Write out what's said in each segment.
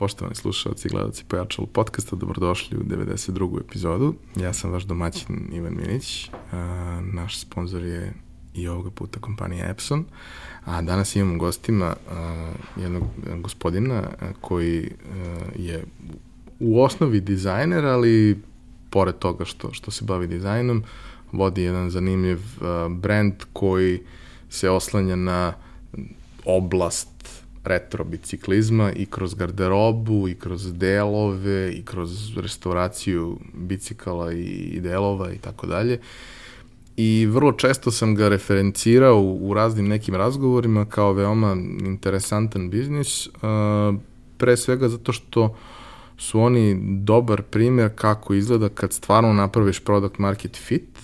poštovani slušalci i gledalci Pojačalo podcasta, dobrodošli u 92. epizodu. Ja sam vaš domaćin Ivan Minić, naš sponsor je i ovoga puta kompanija Epson, a danas imamo gostima jednog gospodina koji je u osnovi dizajner, ali pored toga što, što se bavi dizajnom, vodi jedan zanimljiv brand koji se oslanja na oblast retro biciklizma i kroz garderobu i kroz delove i kroz restauraciju bicikala i, delova i tako dalje. I vrlo često sam ga referencirao u, u raznim nekim razgovorima kao veoma interesantan biznis, uh, pre svega zato što su oni dobar primjer kako izgleda kad stvarno napraviš product market fit,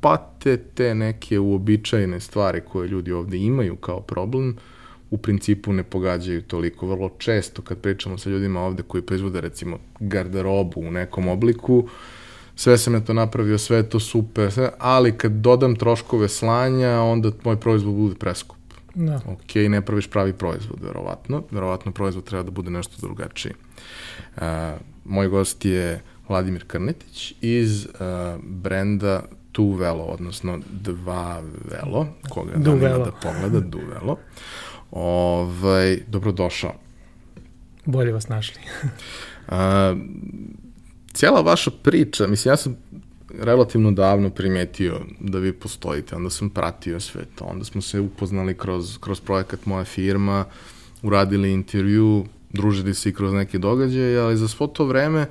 pa te, te neke uobičajene stvari koje ljudi ovde imaju kao problem, uh, u principu ne pogađaju toliko. Vrlo često kad pričamo sa ljudima ovde koji proizvode recimo garderobu u nekom obliku, sve sam je to napravio, sve je to super, sve, ali kad dodam troškove slanja, onda moj proizvod bude preskup. Da. Ok, ne praviš pravi proizvod, verovatno. Verovatno proizvod treba da bude nešto drugačiji. Uh, moj gost je Vladimir Krnetić iz uh, brenda Tu Velo, odnosno Dva Velo, koga da da pogleda, Du Velo. Ovaj, dobrodošao. Bolje vas našli. A, cijela vaša priča, mislim, ja sam relativno davno primetio da vi postojite, onda sam pratio sve to, onda smo se upoznali kroz, kroz projekat Moja firma, uradili intervju, družili se i kroz neke događaje, ali za svo to vreme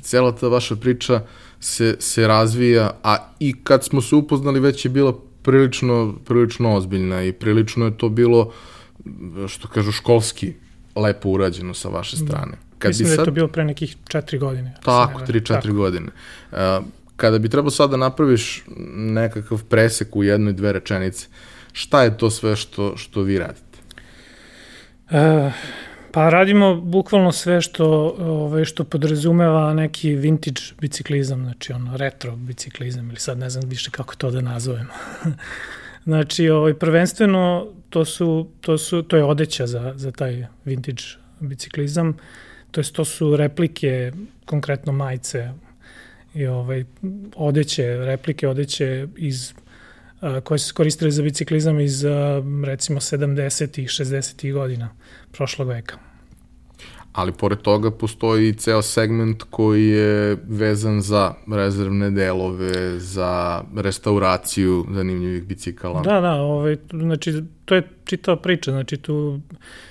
cijela ta vaša priča se, se razvija, a i kad smo se upoznali već je bila prilično, prilično ozbiljna i prilično je to bilo uh, što kažu, školski lepo urađeno sa vaše da. strane. Kad Mislim bi sad, da je to bilo pre nekih četiri godine. Tako, tri, četiri godine. Uh, kada bi trebao sad da napraviš nekakav presek u jednoj, dve rečenice, šta je to sve što, što vi radite? Uh, pa radimo bukvalno sve što, ove, što podrazumeva neki vintage biciklizam, znači ono retro biciklizam ili sad ne znam više kako to da nazovemo. Znači, ovaj, prvenstveno to, su, to, su, to je odeća za, za taj vintage biciklizam, to jest to su replike, konkretno majice i ovaj, odeće, replike odeće iz a, koje se koristile za biciklizam iz a, recimo 70. i 60. godina prošlog veka ali pored toga postoji i ceo segment koji je vezan za rezervne delove, za restauraciju zanimljivih bicikala. Da, da, ovaj, znači to je čitava priča, znači tu,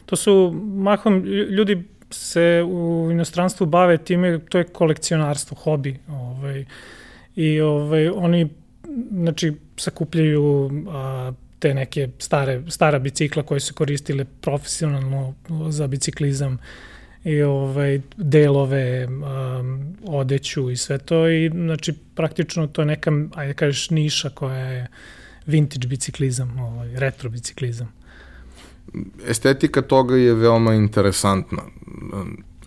to su mahom ljudi se u inostranstvu bave time, to je kolekcionarstvo, hobi, ovaj, i ovaj, oni znači sakupljaju a, te neke stare, stara bicikla koje su koristile profesionalno za biciklizam, i ovaj, delove, um, odeću i sve to i znači praktično to je neka, ajde kažeš, niša koja je vintage biciklizam, ovaj, retro biciklizam. Estetika toga je veoma interesantna.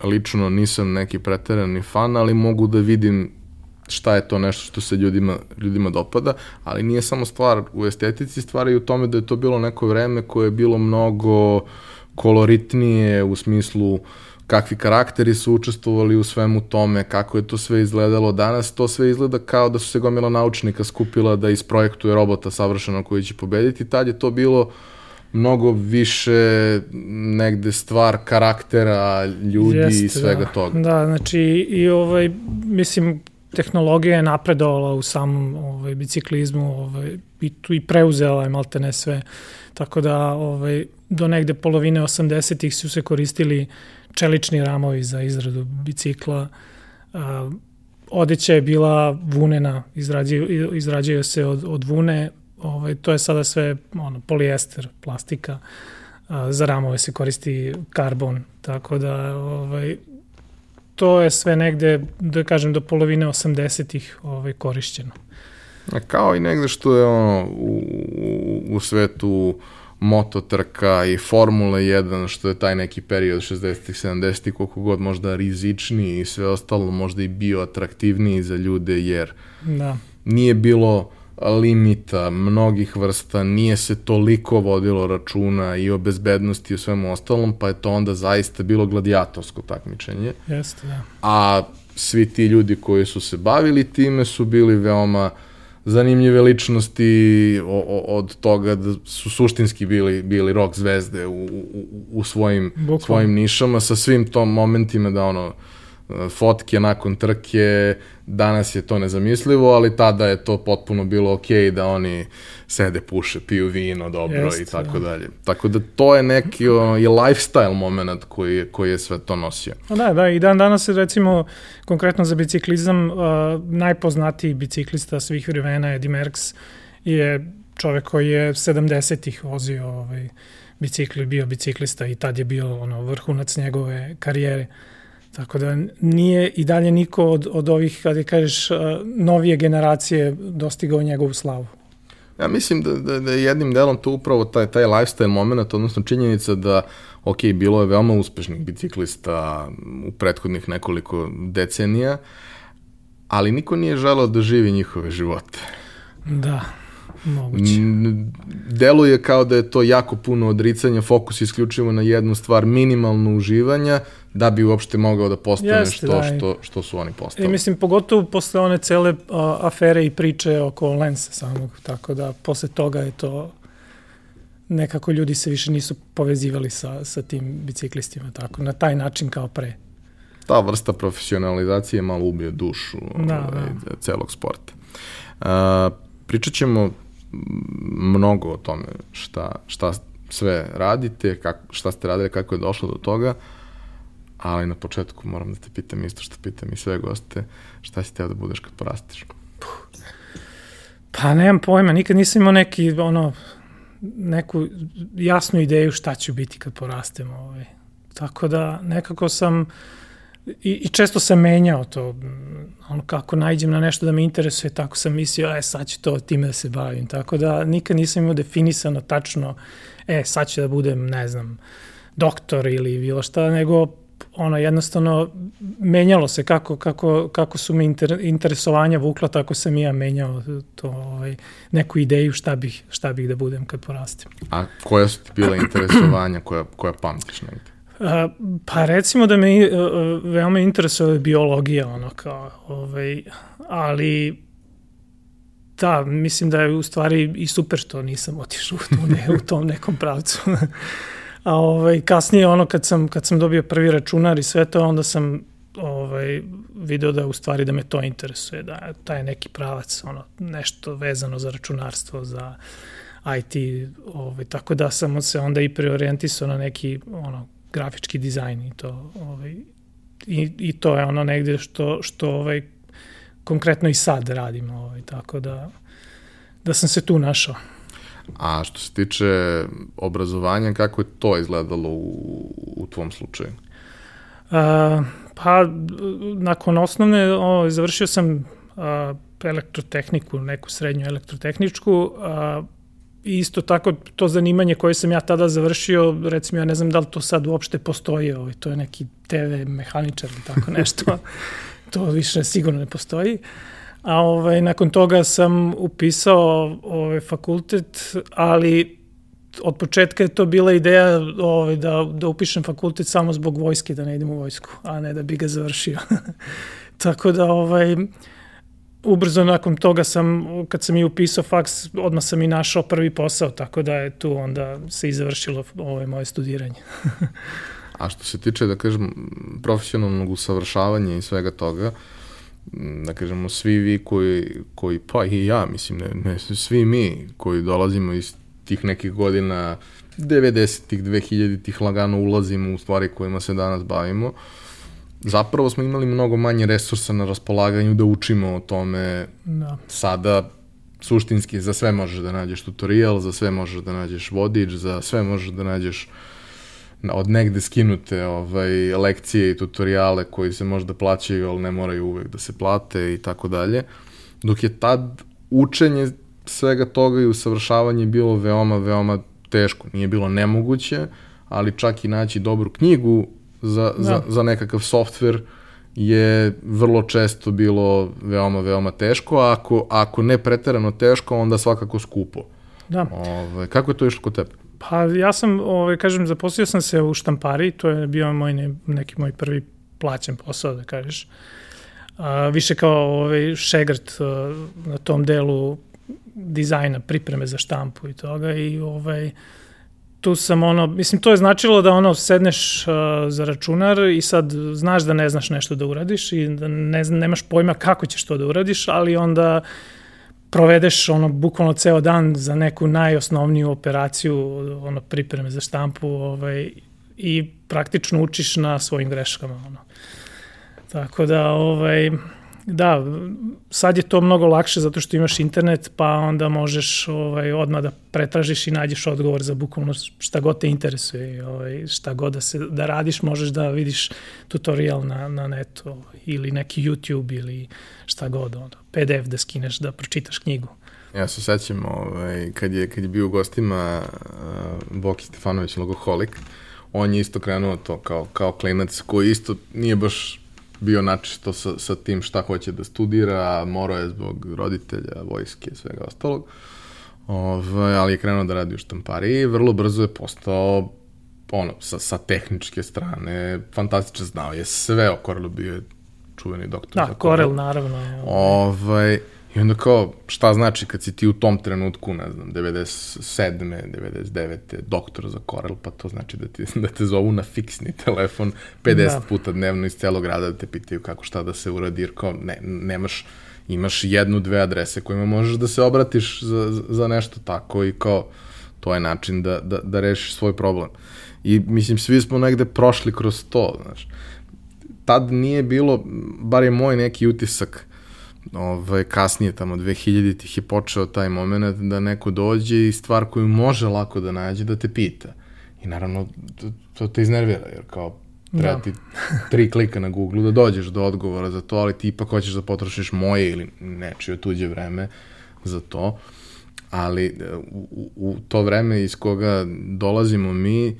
Lično nisam neki preterani fan, ali mogu da vidim šta je to nešto što se ljudima, ljudima dopada, ali nije samo stvar u estetici, stvar je u tome da je to bilo neko vreme koje je bilo mnogo koloritnije u smislu uh, kakvi karakteri su učestvovali u svemu tome, kako je to sve izgledalo. Danas to sve izgleda kao da su se gomila naučnika skupila da isprojektuje robota savršeno koji će pobediti. Tad je to bilo mnogo više negde stvar karaktera, ljudi Jeste, i svega da. toga. Da, znači i ovaj, mislim, tehnologija je napredovala u samom ovaj, biciklizmu ovaj, i, tu, i preuzela je maltene sve. Tako da ovaj, do negde polovine 80-ih su se koristili čelični ramovi za izradu bicikla. Odeća je bila vunena, izrađuje, izrađuje se od, od vune, ovaj, to je sada sve ono, polijester, plastika, za ramove se koristi karbon, tako da ovaj, to je sve negde, da kažem, do polovine 80-ih ovaj, korišćeno. Kao i negde što je ono u, u, u svetu mototrka i Formula 1, što je taj neki period 60-ih, 70-ih, koliko god možda rizičniji i sve ostalo, možda i bio atraktivniji za ljude, jer da. nije bilo limita, mnogih vrsta, nije se toliko vodilo računa i o bezbednosti i o svemu ostalom, pa je to onda zaista bilo gladijatorsko takmičenje. Jeste, da. A svi ti ljudi koji su se bavili time su bili veoma zanimljive ličnosti od toga da su suštinski bili bili rock zvezde u, u, u svojim, svojim nišama sa svim tom momentima da ono fotke nakon trke, danas je to nezamislivo, ali tada je to potpuno bilo ok da oni sede, puše, piju vino dobro Jest, i tako da. dalje. Tako da to je neki o, i lifestyle moment koji je, koji je sve to nosio. Da, da, i dan danas je recimo konkretno za biciklizam uh, najpoznatiji biciklista svih vremena Eddie Merckx je čovek koji je 70-ih vozio ovaj, bicikli, bio biciklista i tad je bio ono vrhunac njegove karijere. Uh, Tako da nije i dalje niko od, od ovih, kada kažeš, novije generacije dostigao njegovu slavu. Ja mislim da, da, da je jednim delom to upravo taj, taj lifestyle moment, odnosno činjenica da, ok, bilo je veoma uspešnih biciklista u prethodnih nekoliko decenija, ali niko nije želao da živi njihove živote. Da, moguće. Deluje kao da je to jako puno odricanja, fokus isključivo na jednu stvar, minimalno uživanja, da bi uopšte mogao da postane Jeste, što, da, što, što su oni postali. I mislim, pogotovo posle one cele a, afere i priče oko Lensa samog, tako da posle toga je to nekako ljudi se više nisu povezivali sa, sa tim biciklistima, tako, na taj način kao pre. Ta vrsta profesionalizacije malo ubije dušu da, ovaj, da. celog sporta. A, pričat ćemo mnogo o tome šta, šta sve radite, kak, šta ste radili, kako je došlo do toga, ali na početku moram da te pitam isto što pitam i sve goste, šta si teo da budeš kad porasteš? Pa nemam pojma, nikad nisam imao neki, ono, neku jasnu ideju šta ću biti kad porastem. Ovaj. Tako da nekako sam, i, i često sam menjao to, ono kako najđem na nešto da me interesuje, tako sam mislio, e sad ću to time da se bavim. Tako da nikad nisam imao definisano tačno, e sad ću da budem, ne znam, doktor ili bilo šta, nego ono jednostavno menjalo se kako, kako, kako su me inter, interesovanja vukla, tako sam i ja menjao to, ovaj, neku ideju šta bih, šta bih da budem kad porastim. A koja su ti bila interesovanja koja, koja pamtiš negde? Pa recimo da me uh, veoma interesuje biologija, ono kao, ovaj, ali da, mislim da je u stvari i super što nisam otišao u, ne, u tom nekom pravcu. A ovaj, kasnije ono kad sam, kad sam dobio prvi računar i sve to, onda sam ovaj, video da u stvari da me to interesuje, da taj neki pravac, ono, nešto vezano za računarstvo, za IT, ovaj, tako da sam se onda i preorijentisao na neki ono, grafički dizajn i to, ovaj, i, i to je ono negde što, što ovaj, konkretno i sad radim, ovaj, tako da, da sam se tu našao. A što se tiče obrazovanja, kako je to izgledalo u, u tvom slučaju? A, pa, nakon osnovne, o, završio sam a, elektrotehniku, neku srednju elektrotehničku, a, I isto tako to zanimanje koje sam ja tada završio, recimo ja ne znam da li to sad uopšte postoji, ovaj, to je neki TV mehaničar ili tako nešto, to više sigurno ne postoji. A ovaj, nakon toga sam upisao ovaj, fakultet, ali od početka je to bila ideja ovaj, da, da upišem fakultet samo zbog vojske, da ne idem u vojsku, a ne da bi ga završio. Tako da, ovaj, ubrzo nakon toga sam, kad sam i upisao faks, odmah sam i našao prvi posao, tako da je tu onda se i završilo ovaj, moje studiranje. A što se tiče, da kažem, profesionalnog usavršavanja i svega toga, da kažemo, svi vi koji, koji pa i ja, mislim, ne, ne, svi mi koji dolazimo iz tih nekih godina 90-ih, 2000-ih lagano ulazimo u stvari kojima se danas bavimo, zapravo smo imali mnogo manje resursa na raspolaganju da učimo o tome. Da. Sada suštinski za sve možeš da nađeš tutorial, za sve možeš da nađeš vodič, za sve možeš da nađeš od negde skinute ovaj, lekcije i tutoriale koji se možda plaćaju, ali ne moraju uvek da se plate i tako dalje. Dok je tad učenje svega toga i usavršavanje bilo veoma, veoma teško. Nije bilo nemoguće, ali čak i naći dobru knjigu za, da. za, za nekakav softver je vrlo često bilo veoma, veoma teško, a ako, ako ne preterano teško, onda svakako skupo. Da. Ove, kako je to išlo kod tebe? Pa ja sam, ovaj, kažem, zaposlio sam se u štampari, to je bio moj ne, neki moj prvi plaćen posao, da kažeš. A, više kao ovaj, šegrt a, na tom delu dizajna, pripreme za štampu i toga i ovaj, tu sam ono, mislim to je značilo da ono sedneš uh, za računar i sad znaš da ne znaš nešto da uradiš i da ne, nemaš pojma kako ćeš to da uradiš, ali onda provedeš ono bukvalno ceo dan za neku najosnovniju operaciju ono pripreme za štampu ovaj i praktično učiš na svojim greškama ono. Tako da ovaj Da, sad je to mnogo lakše zato što imaš internet, pa onda možeš ovaj, odmah da pretražiš i nađeš odgovor za bukvalno šta god te interesuje. Ovaj, šta god da, se, da radiš, možeš da vidiš tutorial na, na netu ili neki YouTube ili šta god. Onda, PDF da skineš, da pročitaš knjigu. Ja se sećam ovaj, kad, je, kad je bio u gostima uh, Boki Stefanović, logoholik, on je isto krenuo to kao, kao klinac koji isto nije baš bio načisto sa, sa tim šta hoće da studira, morao je zbog roditelja, vojske i svega ostalog. Ove, ovaj, ali je krenuo da radi u štampari i vrlo brzo je postao ono, sa, sa tehničke strane, fantastično znao je sve o Corelu, bio je čuveni doktor da, za Corel. naravno. Ovaj, I onda kao, šta znači kad si ti u tom trenutku, ne znam, 97. 99. doktor za Corel, pa to znači da, ti, da te zovu na fiksni telefon 50 da. puta dnevno iz celog grada da te pitaju kako šta da se uradi, jer kao ne, nemaš, imaš jednu, dve adrese kojima možeš da se obratiš za, za nešto tako i kao, to je način da, da, da rešiš svoj problem. I mislim, svi smo negde prošli kroz to, znaš. Tad nije bilo, bar je moj neki utisak, ovaj, kasnije, tamo 2000-ih je počeo taj moment da neko dođe i stvar koju može lako da nađe da te pita. I naravno, to, to te iznervira, jer kao treba da. ti tri klika na Google da dođeš do odgovora za to, ali ti ipak hoćeš da potrošiš moje ili nečije tuđe vreme za to. Ali e, u, u to vreme iz koga dolazimo mi,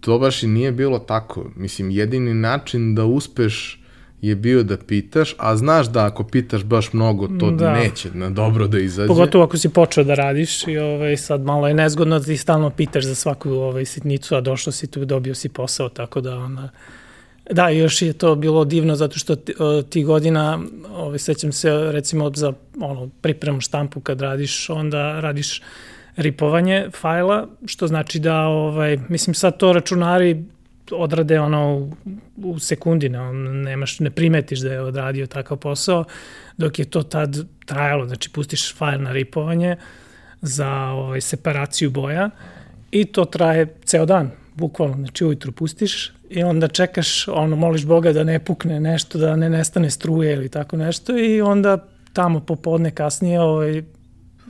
to baš i nije bilo tako. Mislim, jedini način da uspeš je bio da pitaš, a znaš da ako pitaš baš mnogo, to da. neće na dobro da izađe. Pogotovo ako si počeo da radiš i ovaj, sad malo je nezgodno da ti stalno pitaš za svaku ovaj, sitnicu, a došlo si tu, dobio si posao, tako da ona... Da, još je to bilo divno zato što ti, ti godina, ovaj, sećam se recimo za ono, pripremu štampu kad radiš, onda radiš ripovanje fajla, što znači da, ovaj, mislim sad to računari odrade ono u, sekundi, ne, nemaš, ne primetiš da je odradio takav posao, dok je to tad trajalo, znači pustiš fajl na ripovanje za ovaj, separaciju boja i to traje ceo dan, bukvalno, znači ujutru pustiš i onda čekaš, ono, moliš Boga da ne pukne nešto, da ne nestane struje ili tako nešto i onda tamo popodne kasnije ovaj,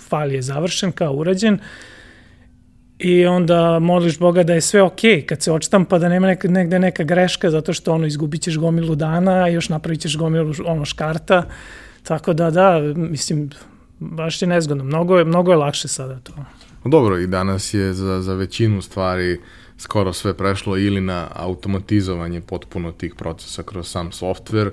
fajl je završen, kao urađen, i onda moliš Boga da je sve okej okay, kad se odštampa da nema neka, negde neka greška zato što ono izgubit ćeš gomilu dana a još napravit ćeš gomilu ono škarta. Tako da da mislim baš je nezgodno. Mnogo je, mnogo je lakše sada to. Dobro i danas je za, za većinu stvari skoro sve prešlo ili na automatizovanje potpuno tih procesa kroz sam softver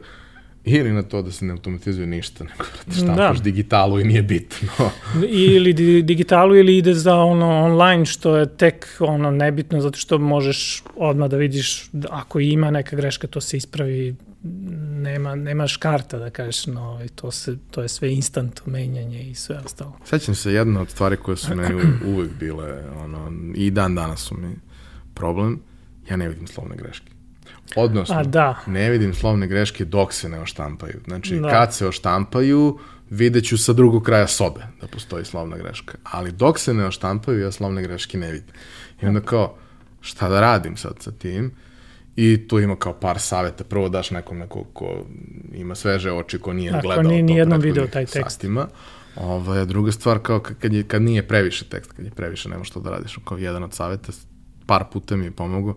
Ili na to da se ne automatizuje ništa, nego da štampaš da. digitalu i nije bitno. ili di, digitalu ili ide za ono online što je tek ono nebitno zato što možeš odmah da vidiš da ako ima neka greška to se ispravi nema, nemaš karta da kažeš no, to, se, to je sve instant menjanje i sve ostalo. Sećam se jedna od stvari koje su meni uvek bile ono, i dan danas su mi problem, ja ne vidim slovne greške. Odnosno, A, da. ne vidim slovne greške dok se ne oštampaju. Znači, da. kad se oštampaju, vidjet ću sa drugog kraja sobe da postoji slovna greška. Ali dok se ne oštampaju, ja slovne greške ne vidim. I onda kao, šta da radim sad sa tim? I tu ima kao par saveta. Prvo daš nekom neko ko ima sveže oči, ko nije Ako gledao nije, to nijednom video taj tekst. Satima. Ovo, druga stvar, kao kad, je, kad nije previše tekst, kad je previše, nema što da radiš. Kao jedan od saveta, par puta mi je pomogao,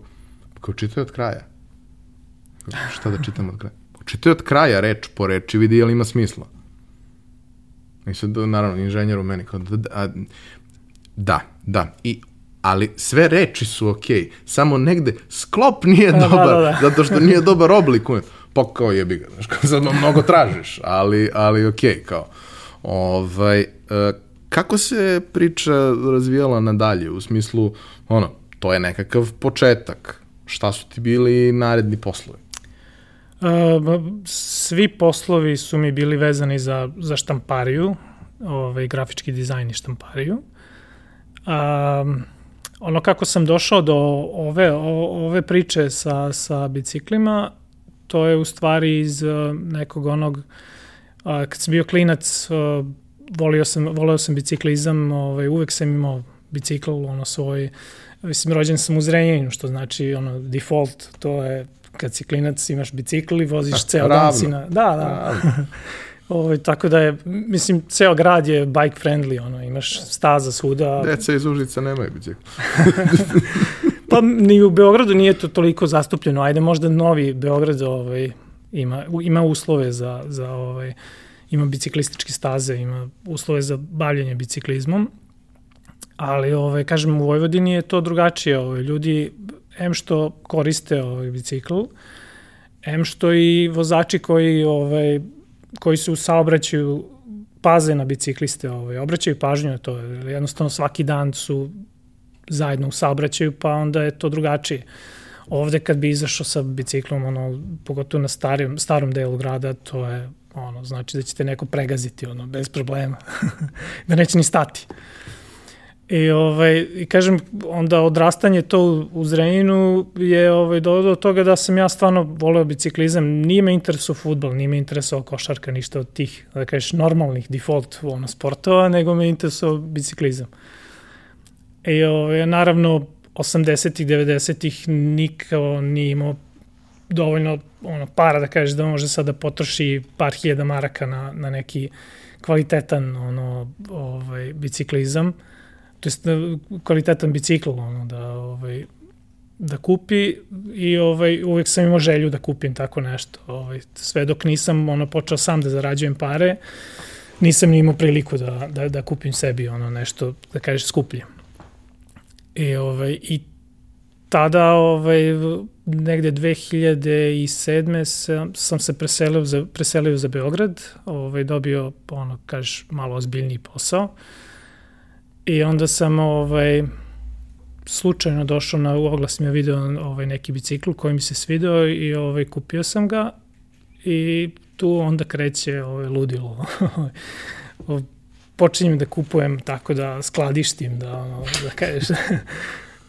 kao čitaj od kraja Šta da čitam od kraja? Čitaj od kraja reč po reči, vidi je li ima smisla. I sad, naravno, inženjer u meni kao, da, da, da, da. I, ali sve reči su okej, okay. samo negde sklop nije dobar, da, da, da. zato što nije dobar oblik. pa kao jebi ga, znaš, kao sad mnogo tražiš, ali, ali okej, okay, kao. Ovaj, uh, kako se priča razvijala nadalje, u smislu, ono, to je nekakav početak, šta su ti bili naredni poslovi? Uh, svi poslovi su mi bili vezani za, za štampariju, ovaj, grafički dizajn i štampariju. Um, ono kako sam došao do ove, ove priče sa, sa biciklima, to je u stvari iz uh, nekog onog, uh, kad sam bio klinac, uh, volio sam, volio sam biciklizam, ovaj, uvek sam imao bicikl, ono svoj, mislim, rođen sam u Zrenjaninu, što znači, ono, default, to je kad si klinac imaš bicikl i voziš ceo dan si na... Da, da. Ovo, ovaj, tako da je, mislim, ceo grad je bike friendly, ono, imaš staza svuda. Deca iz Užica nemaju bicikl. pa ni u Beogradu nije to toliko zastupljeno. Ajde, možda novi Beograd ovaj, ima, ima uslove za, za ovaj, ima biciklističke staze, ima uslove za bavljanje biciklizmom, ali, ovaj, kažem, u Vojvodini je to drugačije. Ovaj, ljudi, em što koriste ovaj bicikl, em što i vozači koji ovaj, koji su u saobraćaju paze na bicikliste, ovaj, obraćaju pažnju na to, jednostavno svaki dan su zajedno u saobraćaju, pa onda je to drugačije. Ovde kad bi izašao sa biciklom, ono, pogotovo na starim, starom delu grada, to je ono, znači da ćete neko pregaziti, ono, bez problema. da neće ni stati. I, ovaj, I kažem, onda odrastanje to u Zrenjinu je ovaj, do, do toga da sam ja stvarno voleo biciklizam. Nije me interesuo futbol, nije me interesuo košarka, ništa od tih, da kažeš, normalnih default ono, sportova, nego me interesuo biciklizam. I ovaj, naravno, 80-ih, 90-ih nikao nije imao dovoljno ono, para da kažeš da može sad da potroši par hiljada maraka na, na neki kvalitetan ono, ovaj, biciklizam to jest kvalitetan bicikl ono, da, ovaj, da kupi i ovaj, uvek sam imao želju da kupim tako nešto. Ovaj, sve dok nisam ono, počeo sam da zarađujem pare, nisam ni imao priliku da, da, da kupim sebi ono nešto, da kažeš, skuplje. I, ovaj, i tada, ovaj, negde 2007. sam, sam se preselio za, preselio za Beograd, ovaj, dobio, ono, kažeš, malo ozbiljniji posao. I onda sam ovaj, slučajno došao na oglas mi je video ovaj, neki bicikl koji mi se svideo i ovaj, kupio sam ga i tu onda kreće ovaj, ludilo. Počinjem da kupujem tako da skladištim, da, ono, da kažeš,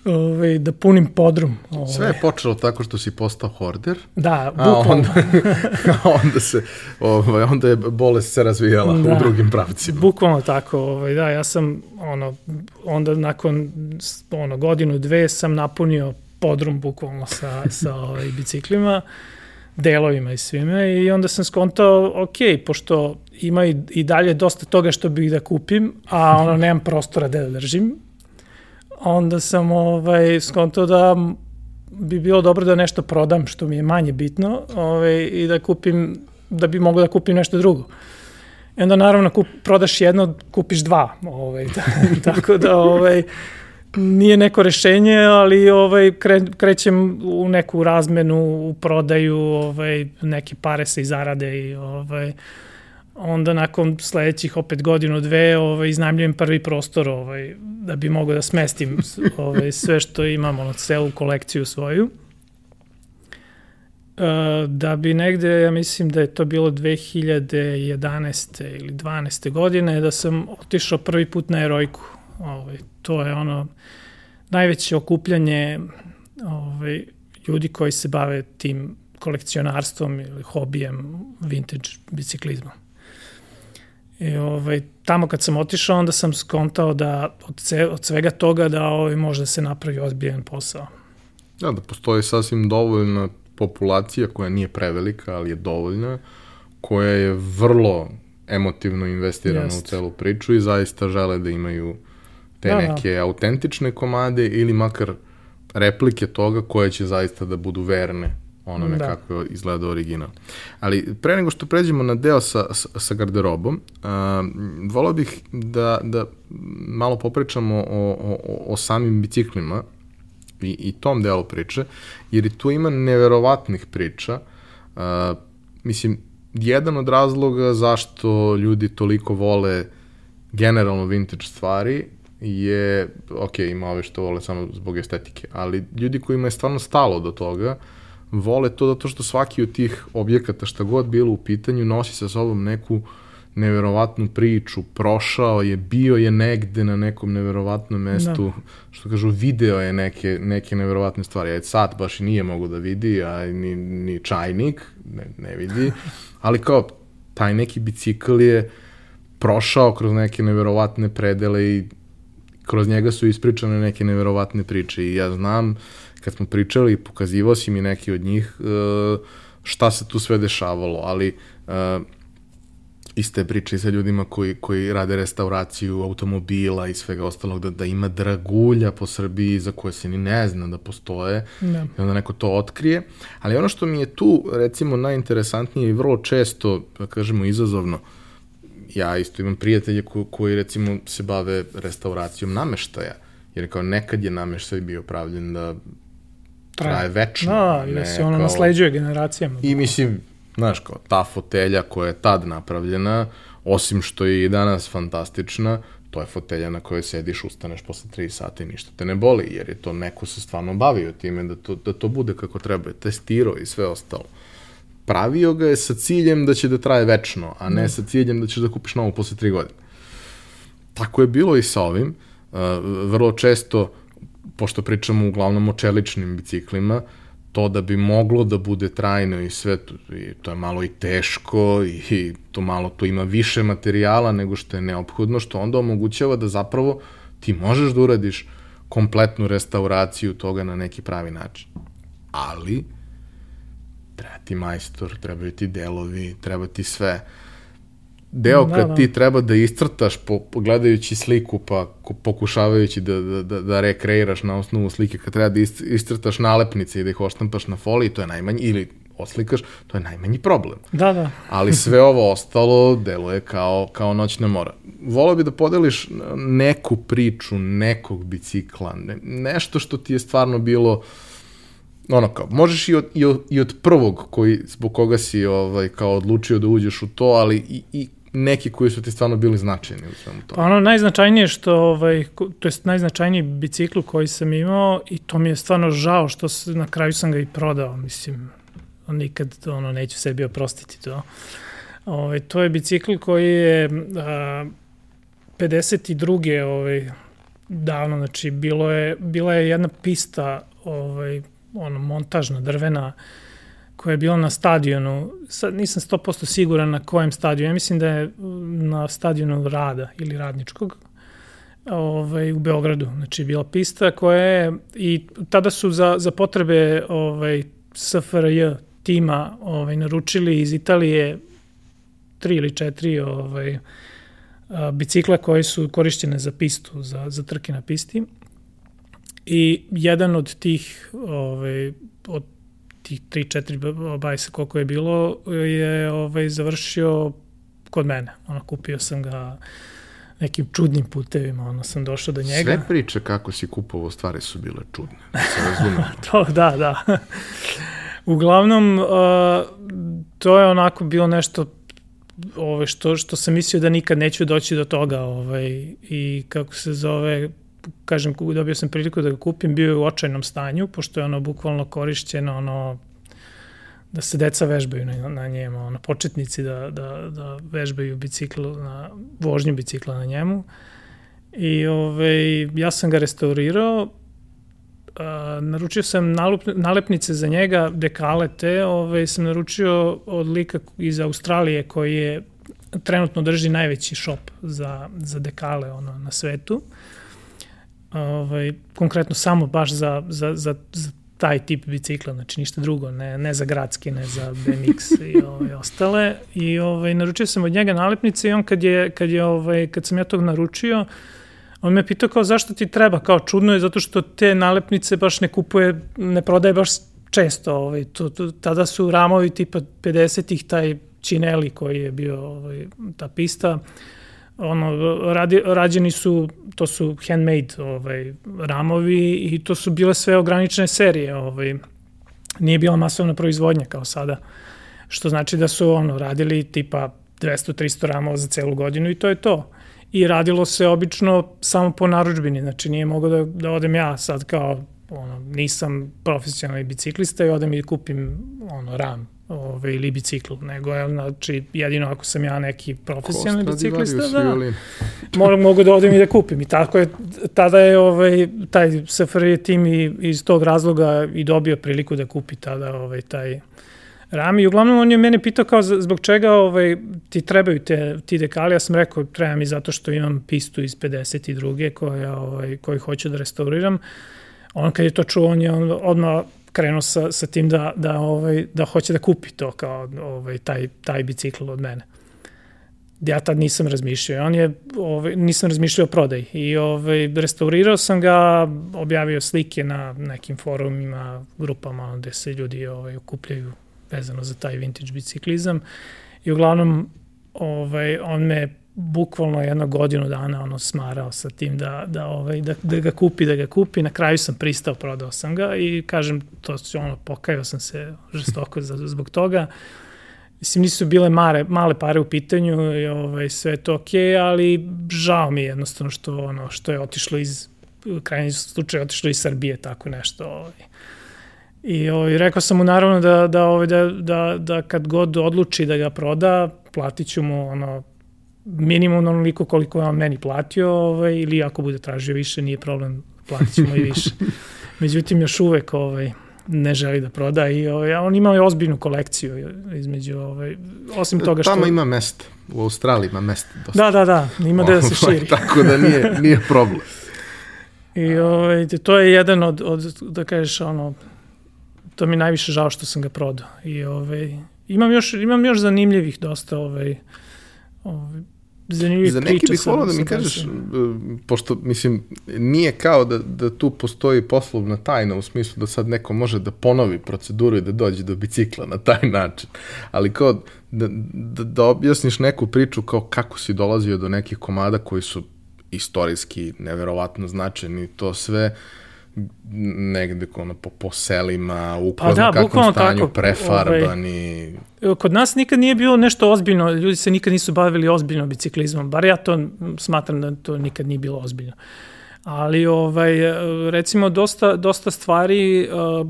ovaj, da punim podrum. Ovaj. Sve je počelo tako što si postao horder. Da, bukvalno. A onda, a onda, se, ovaj, onda je bolest se razvijala da, u drugim pravcima. Bukvalno tako. Ovaj, da, ja sam ono, onda nakon ono, godinu, dve sam napunio podrum bukvalno sa, sa ovaj, biciklima delovima i svime i onda sam skontao, ok, pošto ima i, i dalje dosta toga što bih da kupim, a ono, nemam prostora da držim, onda sam ovaj, skontao da bi bilo dobro da nešto prodam što mi je manje bitno ovaj, i da kupim, da bi mogao da kupim nešto drugo. I onda naravno kup, prodaš jedno, kupiš dva. Ovaj, da, tako da ovaj, nije neko rešenje, ali ovaj, kre, krećem u neku razmenu, u prodaju, ovaj, neke pare se izarade i ovaj, onda nakon sledećih opet godinu, dve, ovaj, iznajmljujem prvi prostor ovaj, da bi mogao da smestim ovaj, sve što imam, ono, celu kolekciju svoju. Uh, da bi negde, ja mislim da je to bilo 2011. ili 12. godine, da sam otišao prvi put na erojku. Ovaj, to je ono najveće okupljanje ovaj, ljudi koji se bave tim kolekcionarstvom ili hobijem vintage biciklizmom. I ovaj, tamo kad sam otišao, onda sam skontao da od, ce, od svega toga da ovaj, može da se napravi ozbiljan posao. Da, da postoji sasvim dovoljna populacija koja nije prevelika, ali je dovoljna, koja je vrlo emotivno investirana Jest. u celu priču i zaista žele da imaju te da, da. neke da. autentične komade ili makar replike toga koje će zaista da budu verne onome da. kako izgleda original. Ali pre nego što pređemo na deo sa, sa, garderobom, uh, volao bih da, da malo popričamo o, o, o samim biciklima i, i tom delu priče, jer i tu ima neverovatnih priča. Uh, mislim, jedan od razloga zašto ljudi toliko vole generalno vintage stvari je, ok, ima ove što vole samo zbog estetike, ali ljudi kojima je stvarno stalo do toga, vole to zato što svaki od tih objekata, šta god bilo u pitanju, nosi sa sobom neku neverovatnu priču, prošao je, bio je negde na nekom neverovatnom mestu, da. što kažu, video je neke, neke neverovatne stvari. Ajde, sad baš i nije mogo da vidi, a ni, ni čajnik ne, ne vidi, ali kao, taj neki bicikl je prošao kroz neke neverovatne predele i kroz njega su ispričane neke neverovatne priče i ja znam, kad smo pričali, pokazivao si mi neki od njih e, šta se tu sve dešavalo, ali e, iste priče sa ljudima koji, koji rade restauraciju automobila i svega ostalog, da, da ima dragulja po Srbiji za koje se ni ne zna da postoje da. i onda neko to otkrije. Ali ono što mi je tu, recimo, najinteresantnije i vrlo često, da kažemo, izazovno, ja isto imam prijatelje ko, koji, recimo, se bave restauracijom nameštaja, jer kao nekad je nameštaj bio pravljen da traje večno. Da, i da se ono kao... nasleđuje generacijama. I mislim, Znaš, kao ta fotelja koja je tad napravljena, osim što je i danas fantastična, to je fotelja na kojoj sediš, ustaneš posle 3 sata i ništa te ne boli, jer je to neko se stvarno bavio time da to, da to bude kako treba, testirao i sve ostalo. Pravio ga je sa ciljem da će da traje večno, a ne da. sa ciljem da ćeš da kupiš novu posle 3 godine. Tako je bilo i sa ovim. Uh, vrlo često, pošto pričamo uglavnom o čeličnim biciklima, to da bi moglo da bude trajno i sve to, i to je malo i teško i, i to malo to ima više materijala nego što je neophodno, što onda omogućava da zapravo ti možeš da uradiš kompletnu restauraciju toga na neki pravi način. Ali, treba ti majstor, trebaju ti delovi, treba ti sve. Uh, deo da, kad da. ti treba da iscrtaš po, gledajući sliku pa pokušavajući da, da, da, da rekreiraš na osnovu slike, kad treba da iscrtaš nalepnice i da ih oštampaš na foliji, to je najmanji, ili oslikaš, to je najmanji problem. Da, da. Ali sve ovo ostalo deluje kao, kao noćna mora. Volao bi da podeliš neku priču nekog bicikla, ne, nešto što ti je stvarno bilo ono kao, možeš i od, i od, i od prvog koji, zbog koga si ovaj, kao odlučio da uđeš u to, ali i, i neki koji su ti stvarno bili značajni u svemu tome? Pa ono najznačajnije što, ovaj, to je najznačajniji bicikl koji sam imao i to mi je stvarno žao što se, na kraju sam ga i prodao, mislim, nikad ono, neću sebi oprostiti to. Ovaj, to je bicikl koji je a, 52. Ovaj, davno, znači bilo je, bila je jedna pista ovaj, ono, montažna, drvena, koja je bila na stadionu, sad nisam 100% siguran na kojem stadionu, ja mislim da je na stadionu Rada ili Radničkog, ovaj, u Beogradu, znači bila pista koja je, i tada su za, za potrebe ovaj, SFRJ tima ovaj, naručili iz Italije tri ili četiri ovaj, bicikla koje su korišćene za pistu, za, za trke na pisti. I jedan od tih ovaj, od tih 3-4 bajsa koliko je bilo, je ovaj, završio kod mene. Ono, kupio sam ga nekim čudnim putevima, ono, sam došao do njega. Sve priče kako si kupovao stvari su bile čudne, da se razumemo. to, da, da. Uglavnom, uh, to je onako bilo nešto ovaj, što, što sam mislio da nikad neću doći do toga ovaj, i kako se zove, kažem, dobio sam priliku da ga kupim, bio je u očajnom stanju, pošto je ono bukvalno korišćeno, ono, da se deca vežbaju na, na njemu, ono, početnici da, da, da vežbaju bicikl, na, vožnju bicikla na njemu. I ove, ovaj, ja sam ga restaurirao, a, naručio sam nalup, nalepnice za njega, dekale te, ove, ovaj, sam naručio od lika iz Australije koji je trenutno drži najveći shop za, za dekale ono, na svetu ovaj, konkretno samo baš za, za, za, za taj tip bicikla, znači ništa drugo, ne, ne za gradski, ne za BMX i ovaj, ostale. I ovaj, naručio sam od njega nalepnice i on kad, je, kad, je, ovaj, kad sam ja tog naručio, on me pitao kao zašto ti treba, kao čudno je zato što te nalepnice baš ne kupuje, ne prodaje baš često. Ovaj, to, to, tada su ramovi tipa 50-ih, taj Čineli koji je bio ovaj, ta pista, ono, radi, rađeni su, to su handmade ovaj, ramovi i to su bile sve ograničene serije, ovaj, nije bila masovna proizvodnja kao sada. Što znači da su ono radili tipa 200-300 ramova za celu godinu i to je to. I radilo se obično samo po naručbini, znači nije mogo da, da odem ja sad kao ono, nisam profesionalni biciklista i odem i kupim ono, ram ove, ili bicikl, nego je, znači, jedino ako sam ja neki profesionalni biciklista, da, moram, mogu da odem i da kupim. I tako je, tada je ovaj, taj SFRJ tim i, iz tog razloga i dobio priliku da kupi tada ovaj, taj Rami. I uglavnom on je mene pitao kao zbog čega ovaj, ti trebaju te, ti dekali. Ja sam rekao treba mi zato što imam pistu iz 52. koja, ovaj, koju hoću da restauriram. On kad je to čuo, on je on odmah krenuo sa, sa tim da, da, ovaj, da hoće da kupi to kao ovaj, taj, taj bicikl od mene. Ja tad nisam razmišljao. On je, ovaj, nisam razmišljao o prodaji. I ovaj, restaurirao sam ga, objavio slike na nekim forumima, grupama gde se ljudi ovaj, okupljaju vezano za taj vintage biciklizam. I uglavnom ovaj, on me bukvalno jedno godinu dana ono smarao sa tim da, da, ovaj, da, da ga kupi, da ga kupi. Na kraju sam pristao, prodao sam ga i kažem, to su ono, pokajao sam se žestoko zbog toga. Mislim, nisu bile mare, male pare u pitanju i ovaj, sve to okej, okay, ali žao mi je jednostavno što, ono, što je otišlo iz, u krajnji slučaj otišlo iz Srbije, tako nešto. Ovaj. I ovaj, rekao sam mu naravno da, da, ovaj, da, da, da kad god odluči da ga proda, platit ću mu ono, minimum onoliko koliko je on meni platio ovaj, ili ako bude tražio više, nije problem, platit ćemo i više. Međutim, još uvek ovaj, ne želi da proda i ovaj, on ima ozbiljnu kolekciju između, ovaj, osim toga što... Tamo ima mesta, u Australiji ima mesta dosta. Da, da, da, ima da se širi. Tako da nije, nije problem. I ovaj, to je jedan od, od, da kažeš, ono, to mi najviše žao što sam ga prodao. I ovaj, imam još, imam još zanimljivih dosta ovaj, ovaj, zanimljivih Za neki bih volao da mi kažeš, e, pošto, mislim, nije kao da, da tu postoji poslovna tajna u smislu da sad neko može da ponovi proceduru i da dođe do bicikla na taj način, ali kao da, da, da objasniš neku priču kao kako si dolazio do nekih komada koji su istorijski neverovatno značajni, to sve uh, negde ono, po, po selima, u pa da, kakvom stanju, tako, prefarbani. Ovaj, kod nas nikad nije bilo nešto ozbiljno, ljudi se nikad nisu bavili ozbiljno biciklizmom, bar ja to smatram da to nikad nije bilo ozbiljno. Ali ovaj, recimo dosta, dosta stvari uh,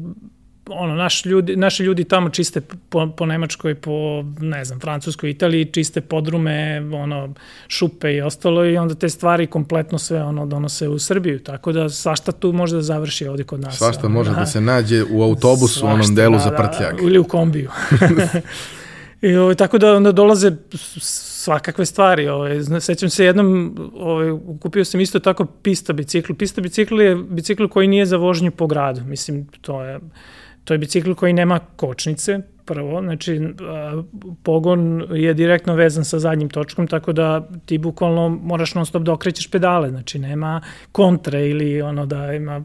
ono, naš ljudi, naši ljudi tamo čiste po, po Nemačkoj, po, ne znam, Francuskoj, Italiji, čiste podrume, ono, šupe i ostalo i onda te stvari kompletno sve ono donose u Srbiju, tako da svašta tu može da završi ovde kod nas. Svašta može da, da se nađe u autobusu, svašta, u onom delu da, za prtljag. Da, ili u kombiju. I ovaj, tako da onda dolaze svakakve stvari. Ovaj. Sećam se jednom, ovaj, kupio sam isto tako pista bicikl. Pista bicikl je bicikl koji nije za vožnju po gradu. Mislim, to je To je bicikl koji nema kočnice, prvo, znači pogon je direktno vezan sa zadnjim točkom, tako da ti bukvalno moraš non stop da okrećeš pedale, znači nema kontre ili ono da ima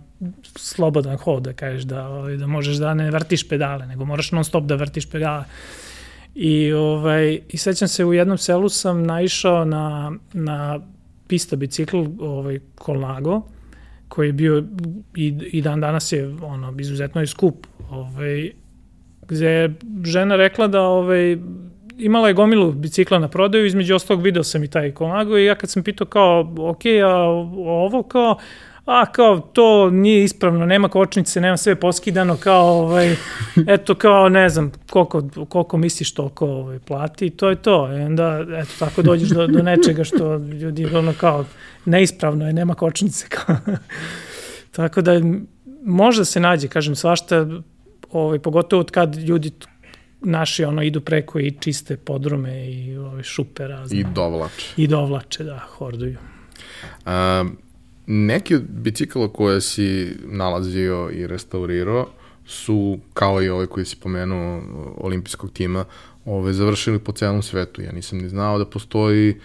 slobodan hod, da kažeš da, ovaj, da možeš da ne vrtiš pedale, nego moraš non stop da vrtiš pedale. I, ovaj, i sećam se u jednom selu sam naišao na, na pista bicikl ovaj, Kolnago, koji je bio i, i dan danas je ono, izuzetno je skup ovaj, gde je žena rekla da ovaj, imala je gomilu bicikla na prodaju, između ostalog video sam i taj Konago i ja kad sam pitao kao, ok, a ovo kao, a kao to nije ispravno, nema kočnice, nema sve poskidano, kao ovaj, eto kao ne znam koliko, koliko misliš toliko ovaj, plati i to je to. I onda eto tako dođeš do, do nečega što ljudi ono kao neispravno je, nema kočnice. Kao. tako da možda se nađe, kažem, svašta ovaj, pogotovo od kad ljudi naši ono idu preko i čiste podrume i ove šupe razne. I dovlače. I dovlače, da, horduju. A, neki od bicikala koje si nalazio i restaurirao su, kao i ovaj koji si pomenuo olimpijskog tima, ove, završili po celom svetu. Ja nisam ni znao da postoji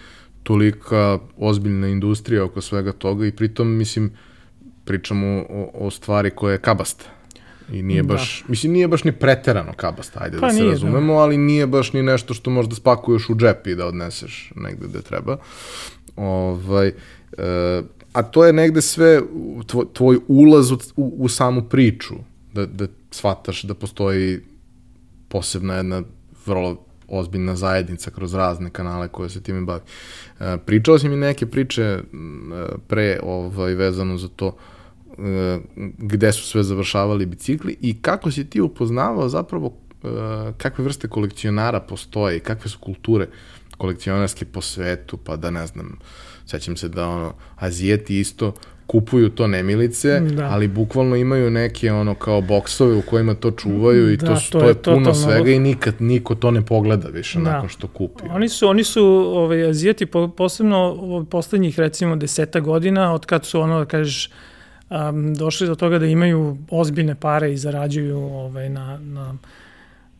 tolika ozbiljna industrija oko svega toga i pritom, mislim, pričamo o, o stvari koja je kabasta I nije da. baš, da. mislim, nije baš ni preterano kabasta, ajde pa da se nije, da. razumemo, da. ali nije baš ni nešto što možda spakuješ u džep i da odneseš negde gde treba. Ovaj, e, a to je negde sve tvoj, tvoj ulaz u, u, samu priču, da, da shvataš da postoji posebna jedna vrlo ozbiljna zajednica kroz razne kanale koje se time bavi. E, pričao si mi neke priče pre ovaj, vezano za to e, gde su sve završavali bicikli i kako si ti upoznavao zapravo e, kakve vrste kolekcionara postoje i kakve su kulture kolekcionarske po svetu, pa da ne znam, sećam se da ono, Azijeti isto kupuju to nemilice, da. ali bukvalno imaju neke ono kao boksove u kojima to čuvaju i da, to, su, to, to je puno totalno... svega i nikad niko to ne pogleda više da. nakon što kupi. Oni su, oni su ovaj, Azijeti po, posebno poslednjih recimo deseta godina od kad su ono da kažeš um, došli do toga da imaju ozbiljne pare i zarađuju ovaj, na, na,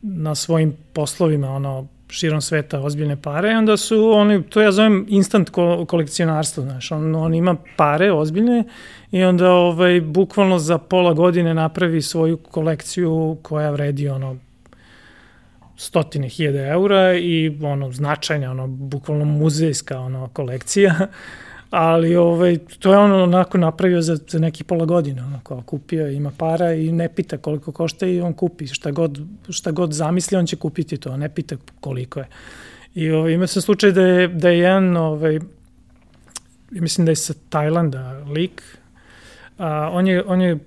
na svojim poslovima ono širom sveta ozbiljne pare i onda su oni, to ja zovem instant ko kolekcionarstvo, znaš, on, on ima pare ozbiljne i onda ovaj, bukvalno za pola godine napravi svoju kolekciju koja vredi ono stotine hiljade eura i ono značajna, ono bukvalno muzejska ono kolekcija ali ovaj, to je ono onako napravio za, za neki pola godine, ono kao kupio, ima para i ne pita koliko košta i on kupi, šta god, šta god zamisli on će kupiti to, ne pita koliko je. I ovaj, ima se slučaj da je, da je jedan, ovaj, mislim da je sa Tajlanda lik, a, on, je, on je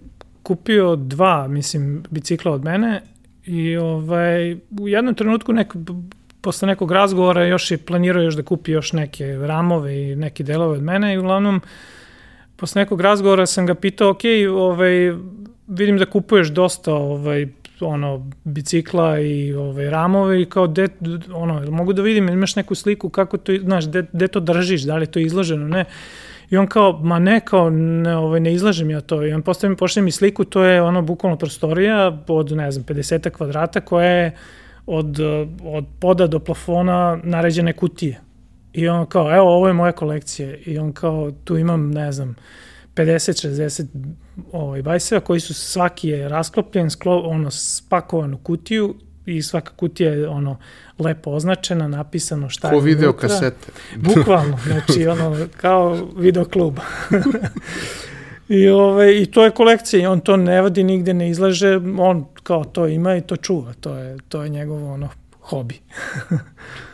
kupio dva, mislim, bicikla od mene i ovaj, u jednom trenutku nek, posle nekog razgovora još je planirao još da kupi još neke ramove i neke delove od mene i uglavnom posle nekog razgovora sam ga pitao, ok, ovaj, vidim da kupuješ dosta ovaj, ono, bicikla i ovaj, ramove i kao, de, ono, mogu da vidim, imaš neku sliku kako to, znaš, de, to držiš, da li je to izloženo, ne. I on kao, ma ne, kao, ne, ovaj, ne izlažem ja to. I on postavim, pošle mi sliku, to je ono, bukvalno prostorija od, ne znam, 50 kvadrata koja je od, od poda do plafona naređene kutije. I on kao, evo, ovo je moja kolekcija. I on kao, tu imam, ne znam, 50-60 ovaj, bajseva koji su svaki je rasklopljen, sklo, ono, spakovan u kutiju i svaka kutija je ono lepo označena, napisano šta Ko je video unutra. kasete. Bukvalno, znači ono kao video klub. I, ove, I to je kolekcija on to ne vadi nigde, ne izlaže, on kao to ima i to čuva, to je, to je njegov ono, hobi.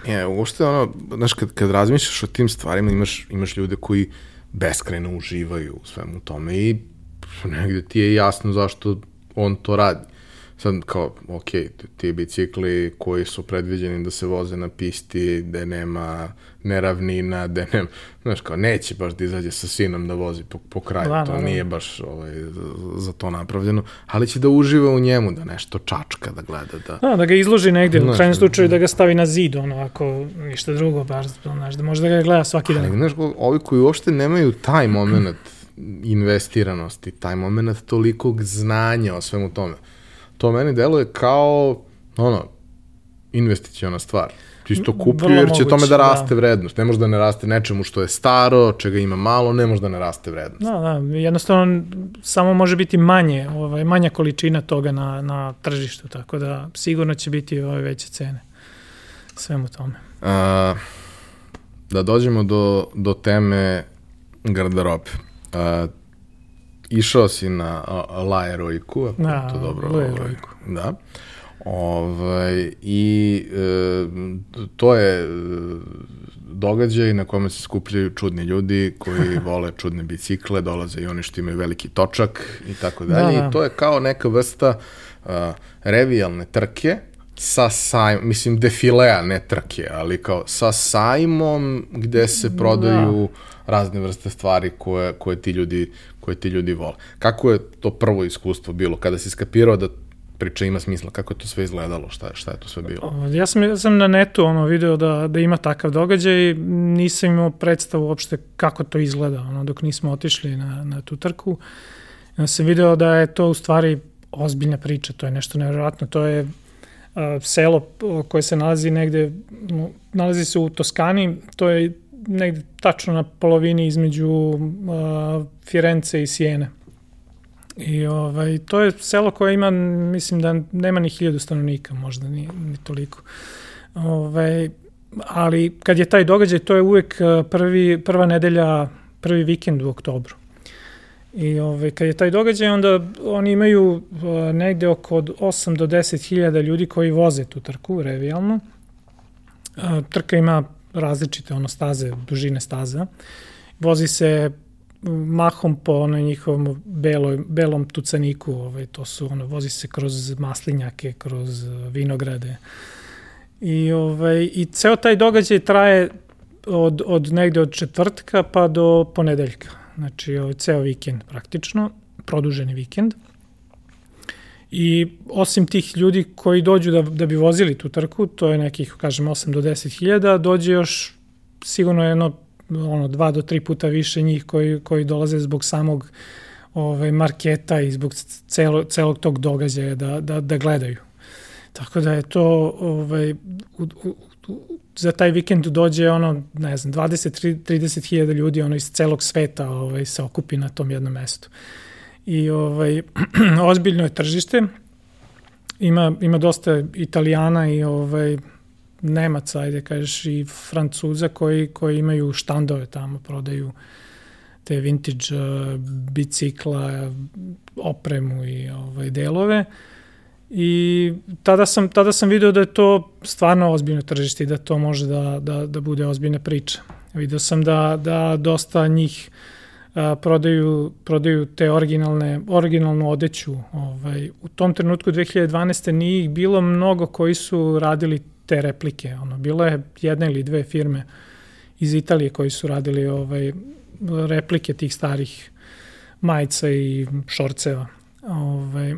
je, uopšte ono, znaš, kad, kad razmišljaš o tim stvarima, imaš, imaš ljude koji beskreno uživaju u svemu tome i negde ti je jasno zašto on to radi. Sad kao, ok, ti bicikli koji su predviđeni da se voze na pisti, gde nema neravnina, gde nema, znaš kao, neće baš da izađe sa sinom da vozi po, po kraju, da, to da, nije baš ovaj, za to napravljeno, ali će da uživa u njemu, da nešto čačka, da gleda, da... Da, da ga izloži negde, znaš, u krajnjem slučaju da ga stavi na zid, ono, ako ništa drugo, baš, znaš, da može da ga gleda svaki dan. Ali, znaš, ovi koji uopšte nemaju taj moment investiranosti, taj moment tolikog znanja o svemu tome, to meni deluje kao, ono, investicijona stvar. Ti isto kupio jer će moguće, tome da raste da. vrednost. Ne može da ne raste nečemu što je staro, čega ima malo, ne može da ne raste vrednost. Da, da, jednostavno samo može biti manje, ovaj, manja količina toga na, na tržištu, tako da sigurno će biti ove veće cene svemu tome. A, da dođemo do, do teme garderobe. A, išao si na La ako da, to dobro. La Ovaj, da. Ovaj, I e, to je e, događaj na kome se skupljaju čudni ljudi koji vole čudne bicikle, dolaze i oni što imaju veliki točak i tako dalje. Da, da. I to je kao neka vrsta uh, revijalne trke sa sajmom, mislim defilea, ne trke, ali kao sa sajmom gde se prodaju da. razne vrste stvari koje, koje, ti ljudi, koje ti ljudi vole. Kako je to prvo iskustvo bilo kada si skapirao da priča ima smisla, kako je to sve izgledalo, šta, šta je to sve bilo? Ja sam, ja sam na netu ono, video da, da ima takav događaj, nisam imao predstavu uopšte kako to izgleda, ono, dok nismo otišli na, na tu trku. Ja sam video da je to u stvari ozbiljna priča, to je nešto nevjerojatno, to je uh, selo koje se nalazi negde, no, nalazi se u Toskani, to je negde tačno na polovini između uh, Firence i Sijene. I ovaj, to je selo koje ima, mislim da nema ni hiljadu stanovnika, možda ni, ni toliko. Ovaj, ali kad je taj događaj, to je uvek prvi, prva nedelja, prvi vikend u oktobru. I ovaj, kad je taj događaj, onda oni imaju uh, negde oko 8 do 10 hiljada ljudi koji voze tu trku, revijalno. Uh, trka ima različite ono staze, dužine staza. Vozi se mahom po onoj njihovom beloj, belom tucaniku, ovaj, to su, ono, vozi se kroz maslinjake, kroz vinograde. I, ovaj, i ceo taj događaj traje od, od negde od četvrtka pa do ponedeljka. Znači, ovaj, ceo vikend praktično, produženi vikend. I osim tih ljudi koji dođu da, da bi vozili tu trku, to je nekih, kažem, 8 do 10 hiljada, dođe još sigurno jedno ono, dva do tri puta više njih koji, koji dolaze zbog samog ovaj, marketa i zbog celo, celog tog događaja da, da, da gledaju. Tako da je to ovaj, u, u, za taj vikend dođe ono, ne znam, 20-30 hiljada ljudi ono iz celog sveta ovaj, se okupi na tom jednom mestu. I ovaj, ozbiljno je tržište, ima, ima dosta italijana i ovaj, Nemaca, ajde kažeš, i Francuza koji, koji imaju štandove tamo, prodaju te vintage uh, bicikla, opremu i ovaj, delove. I tada sam, tada sam video da je to stvarno ozbiljno tržište i da to može da, da, da bude ozbiljna priča. Video sam da, da dosta njih a, prodaju, prodaju te originalne, originalnu odeću. Ovaj, u tom trenutku 2012. nije ih bilo mnogo koji su radili te replike. Ono, bilo je jedna ili dve firme iz Italije koji su radili ovaj, replike tih starih majica i šorceva. Ovaj,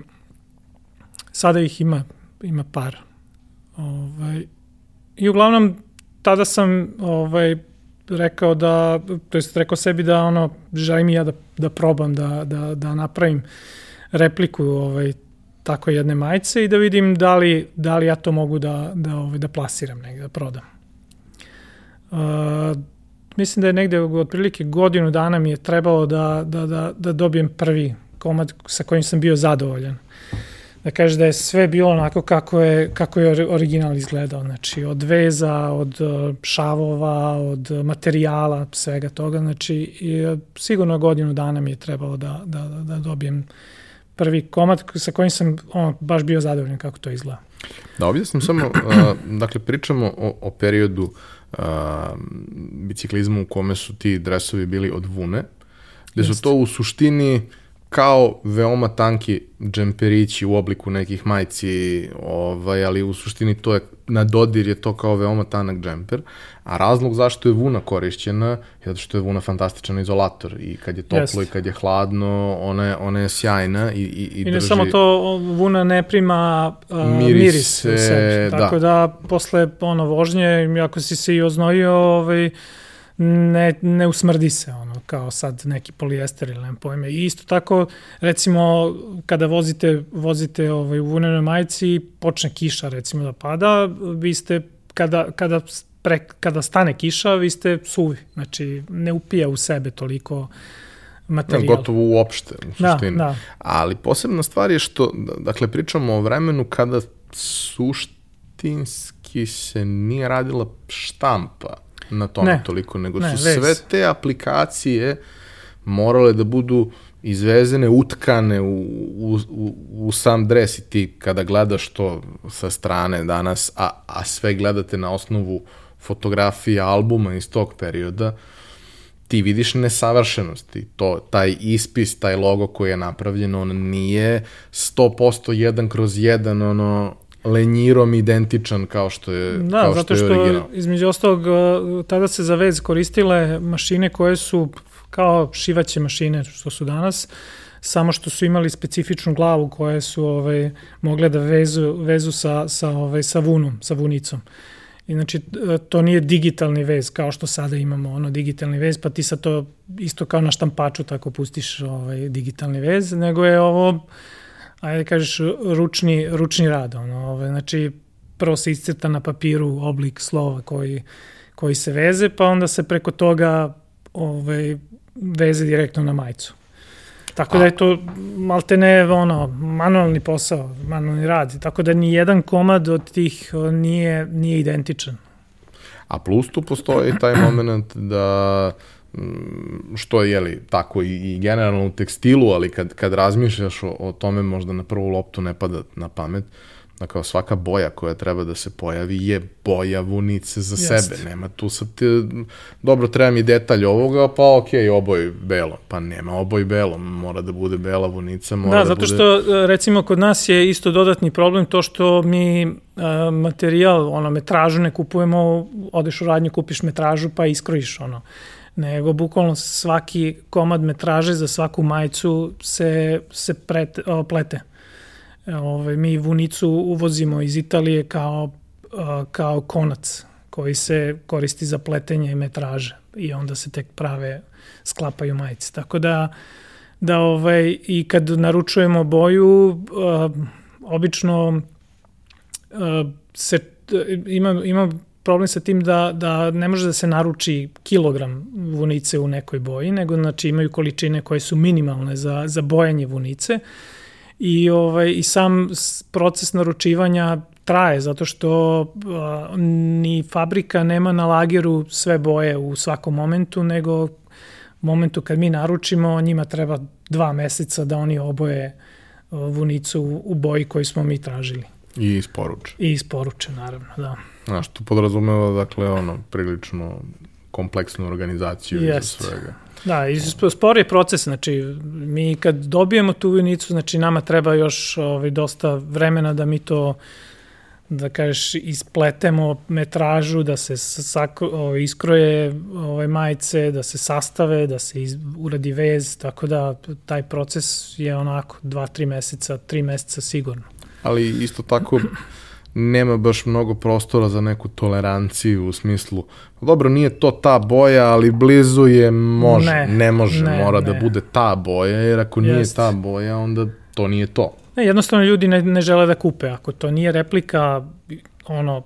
sada ih ima, ima par. Ovaj, I uglavnom, tada sam ovaj, rekao da, to jest rekao sebi da ono, želim ja da, da probam da, da, da napravim repliku ovaj, tako jedne majice i da vidim da li, da li ja to mogu da, da, ovaj, da plasiram negde, da prodam. Uh, mislim da je negde otprilike godinu dana mi je trebalo da, da, da, da dobijem prvi komad sa kojim sam bio zadovoljan. Da kaže da je sve bilo onako kako je, kako je original izgledao. Znači od veza, od uh, šavova, od materijala, svega toga. Znači i, uh, sigurno godinu dana mi je trebalo da, da, da dobijem prvi komad sa kojim sam on, baš bio zadovoljan kako to izgleda. Da objasnim samo, uh, dakle pričamo o, o periodu uh, biciklizmu u kome su ti dresovi bili od vune, gde su to u suštini kao veoma tanki džemperići u obliku nekih majci, ovaj, ali u suštini to je, na dodir je to kao veoma tanak džemper, a razlog zašto je vuna korišćena je zato što je vuna fantastičan izolator i kad je toplo Jest. i kad je hladno, ona je, ona je sjajna i, i, i, I ne drži... samo to, vuna ne prima uh, miris, miris u sebi, tako da. da posle ono, vožnje, ako si se i oznojio, ovaj, ne, ne usmrdi se, ono, kao sad neki polijester ili nema pojme. I isto tako, recimo, kada vozite, vozite ovaj, u vunenoj majici, počne kiša, recimo, da pada, vi ste, kada, kada, pre, kada stane kiša, vi ste suvi. Znači, ne upija u sebe toliko materijal. Ja, gotovo uopšte, u da, suštini. Da, da. Ali posebna stvar je što, dakle, pričamo o vremenu kada suštinski se nije radila štampa na tome ne. toliko, nego ne, su vez. sve te aplikacije morale da budu izvezene, utkane u, u, u, u sam dres i ti kada gledaš to sa strane danas, a, a sve gledate na osnovu fotografija, albuma iz tog perioda, ti vidiš nesavršenost i to, taj ispis, taj logo koji je napravljen, on nije 100% jedan kroz jedan, ono, lenjirom identičan kao što je da, kao zato što, što je original. između ostalog tada se za vez koristile mašine koje su kao šivaće mašine što su danas, samo što su imali specifičnu glavu koje su ovaj mogle da vezu vezu sa sa ovaj sa vunom, sa vunicom. I znači to nije digitalni vez kao što sada imamo ono digitalni vez, pa ti sa to isto kao na štampaču tako pustiš ovaj digitalni vez, nego je ovo ajde da kažeš, ručni, ručni rad. Ono, ove, ovaj, znači, prvo se iscrta na papiru oblik slova koji, koji se veze, pa onda se preko toga ovaj, veze direktno na majicu. Tako A. da je to malte ne ono, manualni posao, manualni rad. Tako da ni jedan komad od tih nije, nije identičan. A plus tu postoji taj moment da što je, jeli, tako i, i generalno u tekstilu, ali kad, kad razmišljaš o, o tome možda na prvu loptu ne pada na pamet, da kao svaka boja koja treba da se pojavi je boja vunice za Jest. sebe. Nema tu sad, te, dobro, treba mi detalj ovoga, pa ok, oboj belo. Pa nema oboj belo, mora da bude bela vunica, mora da, da zato bude... što recimo kod nas je isto dodatni problem to što mi a, materijal, ono, metražu ne kupujemo, odeš u radnju, kupiš metražu pa iskrojiš, ono nego bukvalno svaki komad metraže za svaku majicu se, se prete, o, plete. Ove, mi vunicu uvozimo iz Italije kao, kao konac koji se koristi za pletenje metraže i onda se tek prave, sklapaju majice. Tako da, da ovaj, i kad naručujemo boju, obično se ima, ima problem sa tim da, da ne može da se naruči kilogram vunice u nekoj boji, nego znači imaju količine koje su minimalne za, za bojanje vunice i, ovaj, i sam proces naručivanja traje, zato što a, ni fabrika nema na lageru sve boje u svakom momentu, nego momentu kad mi naručimo, njima treba dva meseca da oni oboje vunicu u boji koju smo mi tražili. I isporuče. I isporuče, naravno, da. Znaš, to podrazumeva, dakle, ono, prilično kompleksnu organizaciju iza svega. Da, i spor je proces, znači mi kad dobijemo tu vinicu, znači nama treba još ovaj, dosta vremena da mi to da kažeš, ispletemo metražu, da se sako, ovaj, iskroje ovaj, majice, da se sastave, da se iz, uradi vez, tako da taj proces je onako 2-3 meseca, 3 meseca sigurno. Ali isto tako nema baš mnogo prostora za neku toleranciju u smislu, dobro, nije to ta boja, ali blizu je, može, ne, ne može, ne, mora da ne. da bude ta boja, jer ako Jest. nije ta boja, onda to nije to. Ne, jednostavno ljudi ne, ne žele da kupe, ako to nije replika, ono,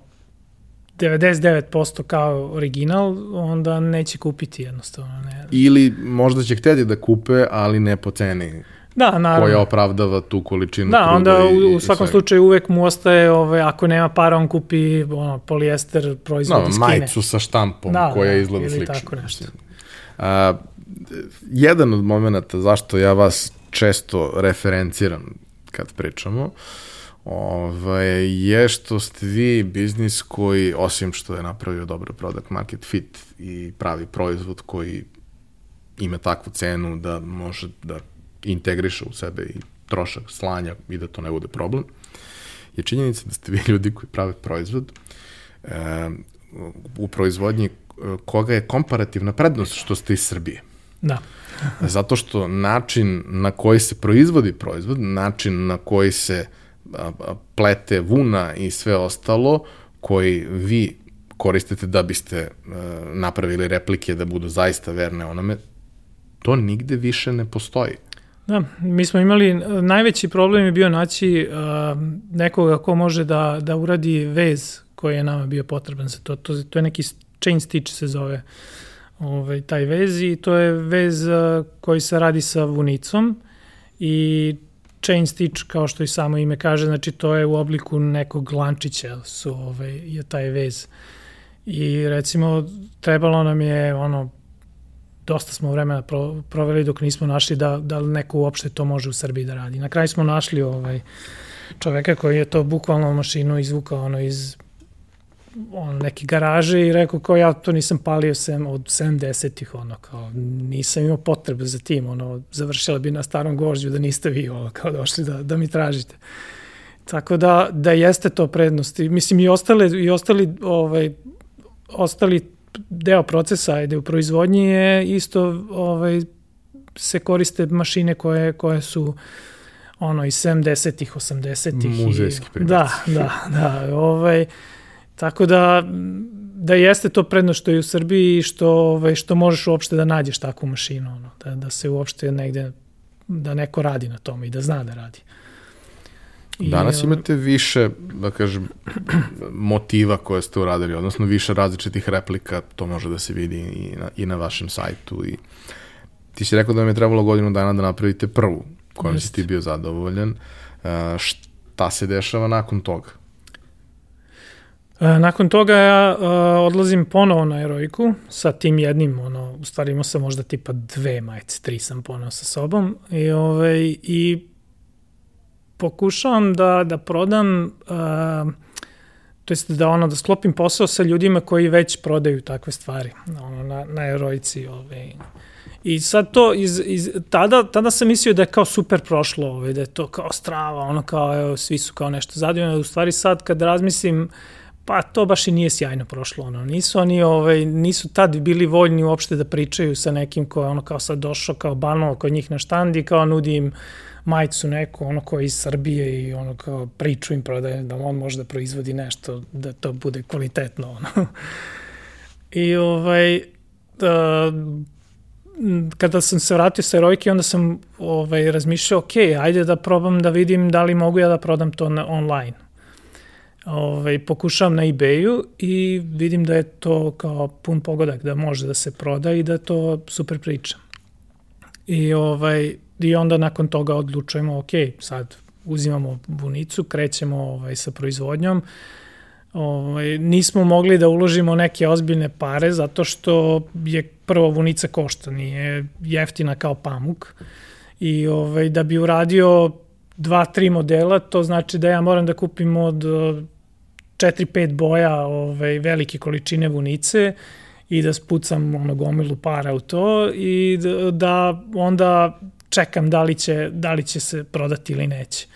99% kao original, onda neće kupiti jednostavno. Ne. Ili možda će hteti da kupe, ali ne po ceni Da, naravno. Koja opravdava tu količinu da, onda u, u svakom i slučaju uvek mu ostaje, ove, ako nema para, on kupi ono, polijester proizvod no, iz Kine. Majicu sa štampom da, koja da, izgleda ili slično. tako nešto. A, jedan od momenta zašto ja vas često referenciram kad pričamo, ovaj, je što ste vi biznis koji, osim što je napravio dobro product market fit i pravi proizvod koji ima takvu cenu da može da integriše u sebe i trošak slanja i da to ne bude problem, je činjenica da ste vi ljudi koji prave proizvod e, u proizvodnji e, koga je komparativna prednost što ste iz Srbije. Da. Zato što način na koji se proizvodi proizvod, način na koji se plete vuna i sve ostalo, koji vi koristite da biste e, napravili replike da budu zaista verne onome, to nigde više ne postoji. Da, mi smo imali, najveći problem je bio naći uh, nekoga ko može da, da uradi vez koji je nama bio potreban za to. To, to je neki chain stitch se zove ovaj, taj vez i to je vez uh, koji se radi sa vunicom i chain stitch, kao što i samo ime kaže, znači to je u obliku nekog lančića su, ovaj, je taj vez. I recimo trebalo nam je ono dosta smo vremena pro, proveli dok nismo našli da, da neko uopšte to može u Srbiji da radi. Na kraju smo našli ovaj čoveka koji je to bukvalno mašinu izvukao ono iz on, neke garaže i rekao kao ja to nisam palio sem od 70-ih, ono, kao nisam imao potrebe za tim, ono, završila bi na starom gvožđu da niste vi, ono, kao došli da, da mi tražite. Tako da, da jeste to prednost. I, mislim, i ostale, i ostali, ovaj, ostali deo procesa ajde u proizvodnji je isto ovaj se koriste mašine koje koje su ono iz 70-ih, 80-ih muzejski. Da, da, da, ovaj tako da da jeste to predno što je u Srbiji što ovaj što možeš uopšte da nađeš takvu mašinu ono da da se uopšte negde da neko radi na tome i da zna da radi. Danas imate više, da kažem, motiva koje ste uradili, odnosno više različitih replika, to može da se vidi i na, i na vašem sajtu. I ti si rekao da vam je trebalo godinu dana da napravite prvu, kojom Just. si ti bio zadovoljan. Uh, šta se dešava nakon toga? E, nakon toga ja uh, odlazim ponovo na erojku sa tim jednim, ono, u stvari imao sam možda tipa dve majice, tri sam ponovo sa sobom i, ovaj, i pokušavam da, da prodam, uh, to jest da, ono, da sklopim posao sa ljudima koji već prodaju takve stvari ono, na, na erojici. Ovaj. I sad to, iz, iz, tada, tada sam mislio da je kao super prošlo, ovaj, da je to kao strava, ono kao, evo, svi su kao nešto zadivljeno. U stvari sad kad razmislim, uh, Pa to baš i nije sjajno prošlo. Ono. Nisu oni, ovaj, nisu tad bili voljni uopšte da pričaju sa nekim ko je ono kao sad došao kao banalo kod njih na štand i kao nudi im majicu neku, ono ko je iz Srbije i ono kao priču im prodaje da on može da proizvodi nešto, da to bude kvalitetno. Ono. I ovaj, da, kada sam se vratio sa Erojke, onda sam ovaj, razmišljao, ok, ajde da probam da vidim da li mogu ja da prodam to na online ovaj, pokušavam na ebayu i vidim da je to kao pun pogodak, da može da se proda i da to super priča. I, ovaj, i onda nakon toga odlučujemo, ok, sad uzimamo bunicu, krećemo ovaj, sa proizvodnjom, ovaj, nismo mogli da uložimo neke ozbiljne pare zato što je prvo vunica košta, nije jeftina kao pamuk. I ovaj, da bi uradio dva, tri modela, to znači da ja moram da kupim od 4-5 boja ovaj, velike količine vunice i da spucam ono gomilu para u to i da, da onda čekam da li, će, da li će se prodati ili neće.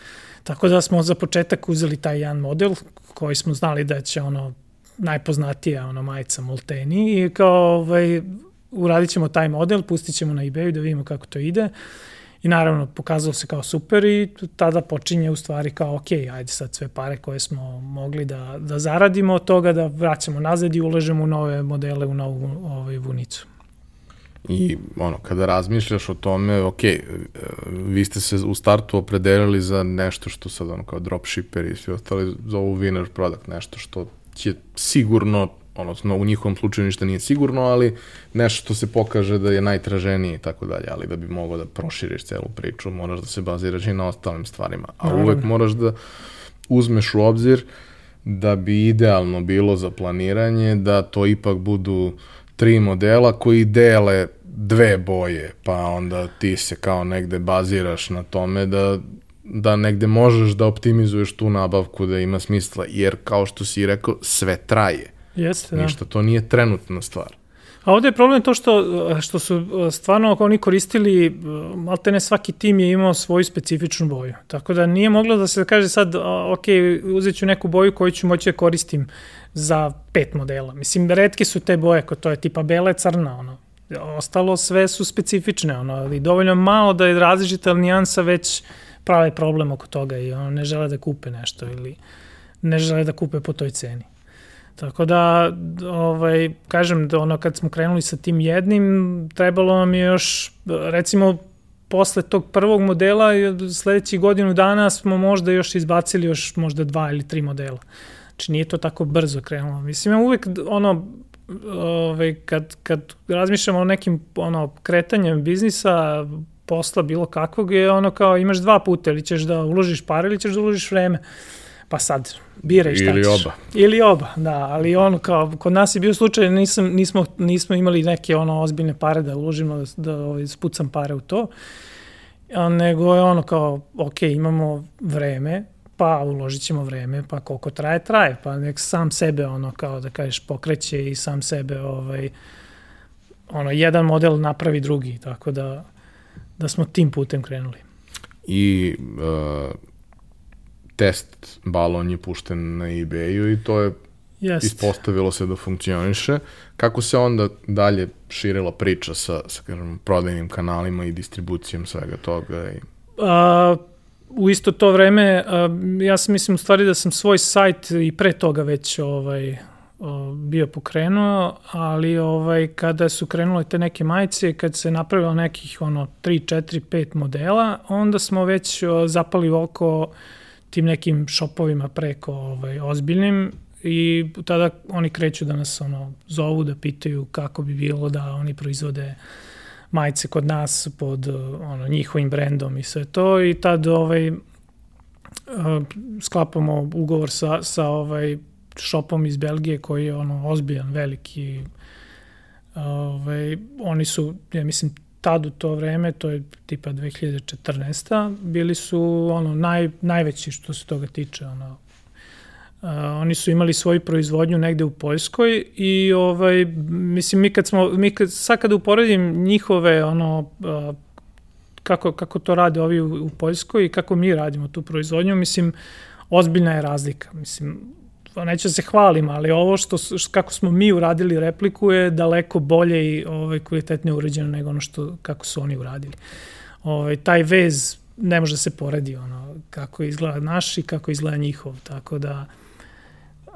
Tako da smo za početak uzeli taj jedan model koji smo znali da će ono najpoznatija ono majica Molteni i kao ovaj, uradit ćemo taj model, pustit ćemo na ebayu da vidimo kako to ide I naravno, pokazalo se kao super i tada počinje u stvari kao, ok, ajde sad sve pare koje smo mogli da, da zaradimo od toga, da vraćamo nazad i ulažemo u nove modele, u novu ovaj, vunicu. I ono, kada razmišljaš o tome, ok, e, vi ste se u startu opredelili za nešto što sad ono kao dropshipper i svi ostali za ovu winner product, nešto što će sigurno odnosno u njihovom slučaju ništa nije sigurno, ali nešto što se pokaže da je najtraženije i tako dalje, ali da bi mogao da proširiš celu priču, moraš da se baziraš i na ostalim stvarima, a Naravno. uvek moraš da uzmeš u obzir da bi idealno bilo za planiranje da to ipak budu tri modela koji dele dve boje, pa onda ti se kao negde baziraš na tome da da negde možeš da optimizuješ tu nabavku da ima smisla, jer kao što si rekao, sve traje. Jeste, da. Ništa, to nije trenutna stvar. A ovde je problem to što, što su stvarno oni koristili, malte ne svaki tim je imao svoju specifičnu boju. Tako da nije moglo da se kaže sad, ok, uzet ću neku boju koju ću moći da koristim za pet modela. Mislim, redke su te boje, ko to je tipa bela crna, ono. Ostalo sve su specifične, ono, ali dovoljno malo da je različita nijansa već prave problem oko toga i ono, ne žele da kupe nešto ili ne žele da kupe po toj ceni. Tako da, ovaj, kažem, da ono kad smo krenuli sa tim jednim, trebalo nam je još, recimo, posle tog prvog modela, sledećih godinu dana smo možda još izbacili još možda dva ili tri modela. Znači nije to tako brzo krenulo. Mislim, ja uvek ono, ovaj, kad, kad razmišljamo o nekim ono, kretanjem biznisa, posla bilo kakvog je ono kao imaš dva puta, ili ćeš da uložiš pare ili ćeš da uložiš vreme. Pa sad, biraj šta Ili ćeš. oba. Ili oba, da, ali ono kao, kod nas je bio slučaj, nisam, nismo, nismo imali neke ono ozbiljne pare da uložimo, da, da ovaj, spucam pare u to, a, nego je ono kao, ok, imamo vreme, pa uložit ćemo vreme, pa koliko traje, traje, pa nek sam sebe ono kao da kažeš pokreće i sam sebe ovaj, ono, jedan model napravi drugi, tako da, da smo tim putem krenuli. I uh, test balon je pušten na eBayu i to je Jest. ispostavilo se da funkcioniše. Kako se onda dalje širila priča sa, sa kažem, prodajnim kanalima i distribucijom svega toga? I... A, u isto to vreme, ja sam mislim u stvari da sam svoj sajt i pre toga već ovaj, bio pokrenuo, ali ovaj, kada su krenule te neke majice, kad se napravilo nekih ono 3, 4, 5 modela, onda smo već zapali oko tim nekim šopovima preko ovaj, ozbiljnim i tada oni kreću da nas ono, zovu da pitaju kako bi bilo da oni proizvode majice kod nas pod ono, njihovim brendom i sve to i tad ovaj, sklapamo ugovor sa, sa ovaj, šopom iz Belgije koji je ono ozbiljan, veliki. Ovaj, oni su, ja mislim, tad u to vreme, to je tipa 2014. bili su ono naj, najveći što se toga tiče, ono Uh, oni su imali svoju proizvodnju negde u Poljskoj i ovaj mislim mi kad smo mi kad sad kada uporedim njihove ono uh, kako kako to rade ovi u, u Poljskoj i kako mi radimo tu proizvodnju mislim ozbiljna je razlika mislim neću da se hvalim, ali ovo što, što kako smo mi uradili repliku je daleko bolje i ovaj, kvalitetnije uređeno nego ono što, kako su oni uradili. Ovaj, taj vez ne može da se poredi ono, kako izgleda naš i kako izgleda njihov, tako da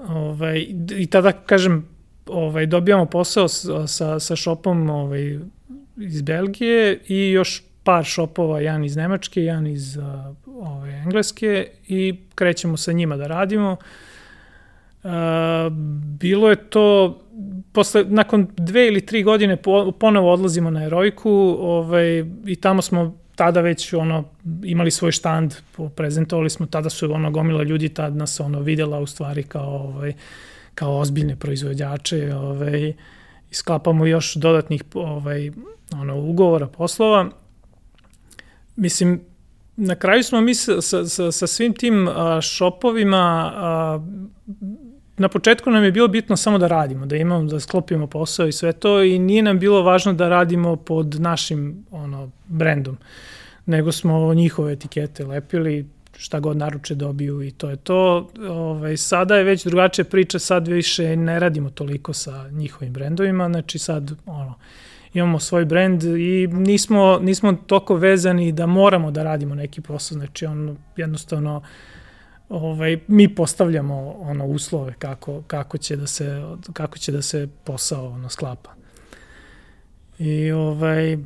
ovaj, i tada kažem ovaj, dobijamo posao sa, sa, šopom ovaj, iz Belgije i još par šopova, jedan iz Nemačke, jedan iz ove, Engleske i krećemo sa njima da radimo. Uh, bilo je to posle, nakon dve ili tri godine po, ponovo odlazimo na Erojku ovaj, i tamo smo tada već ono imali svoj štand, prezentovali smo, tada su ono gomila ljudi, tad nas ono videla u stvari kao, ovaj, kao ozbiljne proizvođače ovaj, i sklapamo još dodatnih ovaj, ono, ugovora, poslova. Mislim, na kraju smo mi sa, sa, sa svim tim a, šopovima a, na početku nam je bilo bitno samo da radimo, da imamo, da sklopimo posao i sve to i nije nam bilo važno da radimo pod našim ono, brendom, nego smo njihove etikete lepili, šta god naruče dobiju i to je to. Ovaj, sada je već drugačija priča, sad više ne radimo toliko sa njihovim brendovima, znači sad ono, imamo svoj brend i nismo, nismo toliko vezani da moramo da radimo neki posao, znači on jednostavno uh, ovaj, mi postavljamo ono uslove kako, kako, će da se, kako će da se posao ono, sklapa. I ovaj,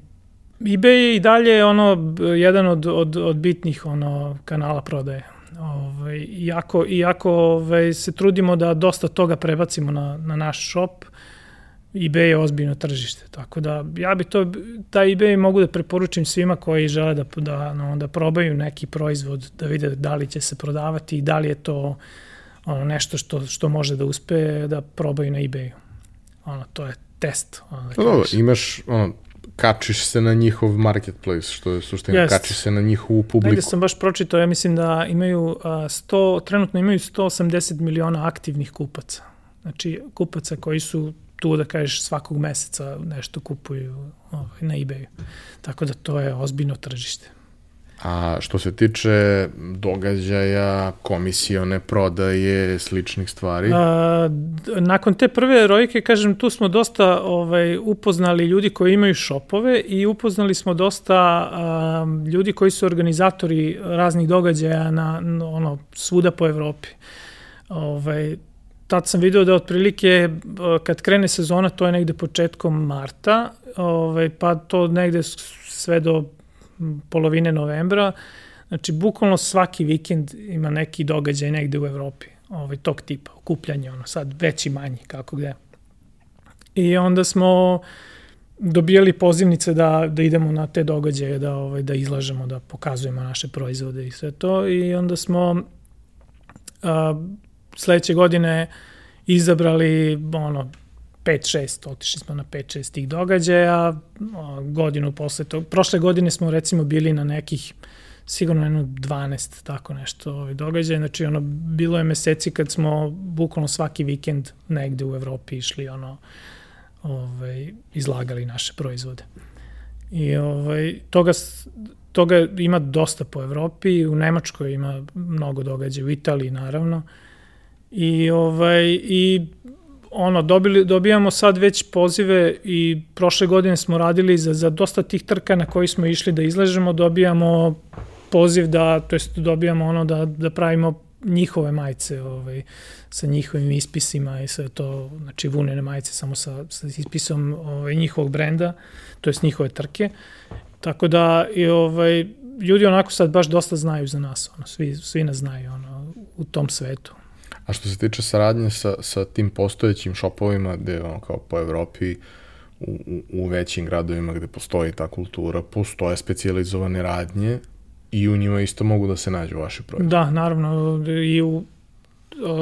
eBay je i dalje ono jedan od, od, od bitnih ono kanala prodaje. Ovaj, iako, iako ovaj, se trudimo da dosta toga prebacimo na, na naš shop, eBay je ozbiljno tržište, tako da ja bi to, taj eBay mogu da preporučim svima koji žele da, da, no, da probaju neki proizvod, da vide da li će se prodavati i da li je to ono, nešto što, što može da uspe da probaju na eBayu. Ono, to je test. Ono, da no, dobro, imaš, ono, kačiš se na njihov marketplace, što je suština, yes. kačiš se na njihovu publiku. Negde sam baš pročitao, ja mislim da imaju uh, 100, trenutno imaju 180 miliona aktivnih kupaca. Znači, kupaca koji su tu da kažeš svakog meseca nešto kupuju ovaj, na eBayu. Tako da to je ozbiljno tržište. A što se tiče događaja, komisione prodaje, sličnih stvari? A, nakon te prve rojke, kažem, tu smo dosta ovaj, upoznali ljudi koji imaju šopove i upoznali smo dosta a, ljudi koji su organizatori raznih događaja na, na ono, svuda po Evropi. Ovaj, tad sam video da otprilike e, kad krene sezona, to je negde početkom marta, ovaj, pa to negde sve do polovine novembra, znači bukvalno svaki vikend ima neki događaj negde u Evropi, ovaj, tog tipa, okupljanje, ono, sad veći manji, kako gde. I onda smo dobijali pozivnice da, da idemo na te događaje, da, ovaj, da izlažemo, da pokazujemo naše proizvode i sve to. I onda smo a, sledeće godine izabrali ono 5-6, otišli smo na 5-6 tih događaja, godinu posle to, prošle godine smo recimo bili na nekih sigurno jedno 12 tako nešto ovaj događaja, znači ono bilo je meseci kad smo bukvalno svaki vikend negde u Evropi išli ono ovaj izlagali naše proizvode. I ovaj toga toga ima dosta po Evropi, u Nemačkoj ima mnogo događaja, u Italiji naravno. I, ovaj, i ono, dobili, dobijamo sad već pozive i prošle godine smo radili za, za dosta tih trka na koji smo išli da izlažemo, dobijamo poziv da, to jest dobijamo ono da, da pravimo njihove majice ovaj, sa njihovim ispisima i sve to, znači vunene majice samo sa, sa ispisom ovaj, njihovog brenda, to jest njihove trke. Tako da i ovaj, ljudi onako sad baš dosta znaju za nas, ono, svi, svi nas znaju ono, u tom svetu. A što se tiče saradnje sa, sa tim postojećim šopovima gde ono kao po Evropi u, u, većim gradovima gde postoji ta kultura, postoje specializovane radnje i u njima isto mogu da se nađu vaše proizvode. Da, naravno i u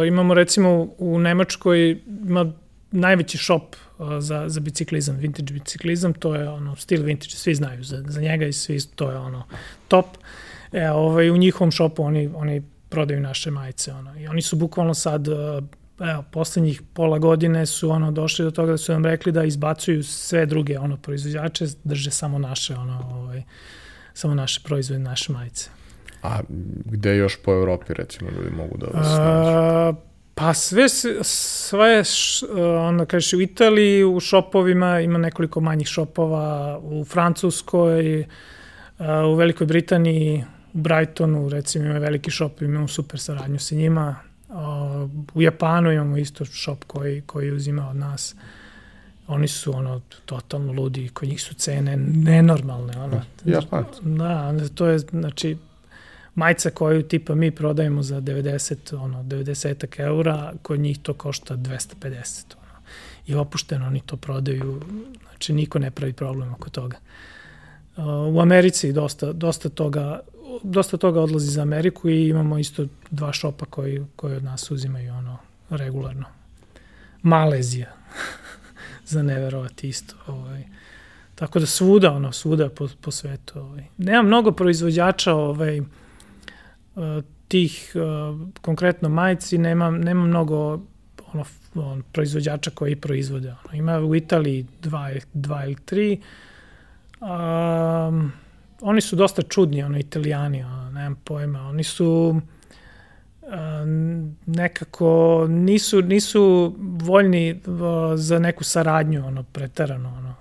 imamo recimo u Nemačkoj ima najveći o, za, za biciklizam, vintage biciklizam, to je ono stil vintage, svi znaju za, za njega i svi, to je ono top. E, ovaj, u njihovom shopu oni, oni prodaju naše majice. Ono. I oni su bukvalno sad, evo, poslednjih pola godine su ono, došli do toga da su nam rekli da izbacuju sve druge ono, proizvođače, drže samo naše, ono, ovaj, samo naše proizvode, naše majice. A gde još po Evropi, recimo, ljudi mogu da vas nađu? Pa sve, sve š, onda kažeš u Italiji, u šopovima, ima nekoliko manjih šopova, u Francuskoj, u Velikoj Britaniji, u Brightonu, recimo ima veliki šop, imamo super saradnju sa njima. U Japanu imamo isto šop koji, koji uzima od nas. Oni su ono totalno ludi, kod njih su cene nenormalne. Ono. Japan. Da, to je, znači, majica koju tipa mi prodajemo za 90, ono, 90 eura, kod njih to košta 250. Ono. I opušteno oni to prodaju, znači niko ne pravi problem oko toga. U Americi dosta, dosta toga dosta toga odlazi za Ameriku i imamo isto dva šopa koji, koji od nas uzimaju ono regularno. Malezija, za neverovati isto. Ovaj. Tako da svuda, ono, svuda po, po svetu. Ovaj. Nema mnogo proizvođača ovaj, eh, tih uh, konkretno majici, nema, nema mnogo ono, on, proizvođača koji proizvode. Ono. Ima u Italiji dva, dva ili tri, um, oni su dosta čudni, ono, italijani, ono, nemam pojma, oni su nekako nisu, nisu voljni za neku saradnju, ono, pretarano, ono.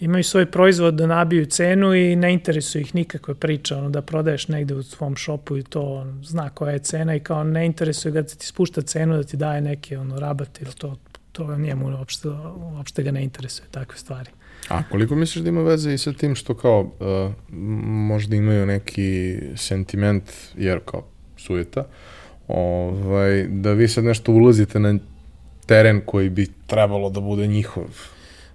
Imaju svoj proizvod da nabiju cenu i ne interesuje ih nikakve priča, ono, da prodaješ negde u svom šopu i to zna koja je cena i kao ne interesuje ga da ti spušta cenu, da ti daje neki ono, rabat ili to, to njemu uopšte, uopšte ga ne interesuje, takve stvari. A koliko misliš da ima veze i sa tim što kao uh, možda imaju neki sentiment, jer kao sujeta, ovaj, da vi sad nešto ulazite na teren koji bi trebalo da bude njihov?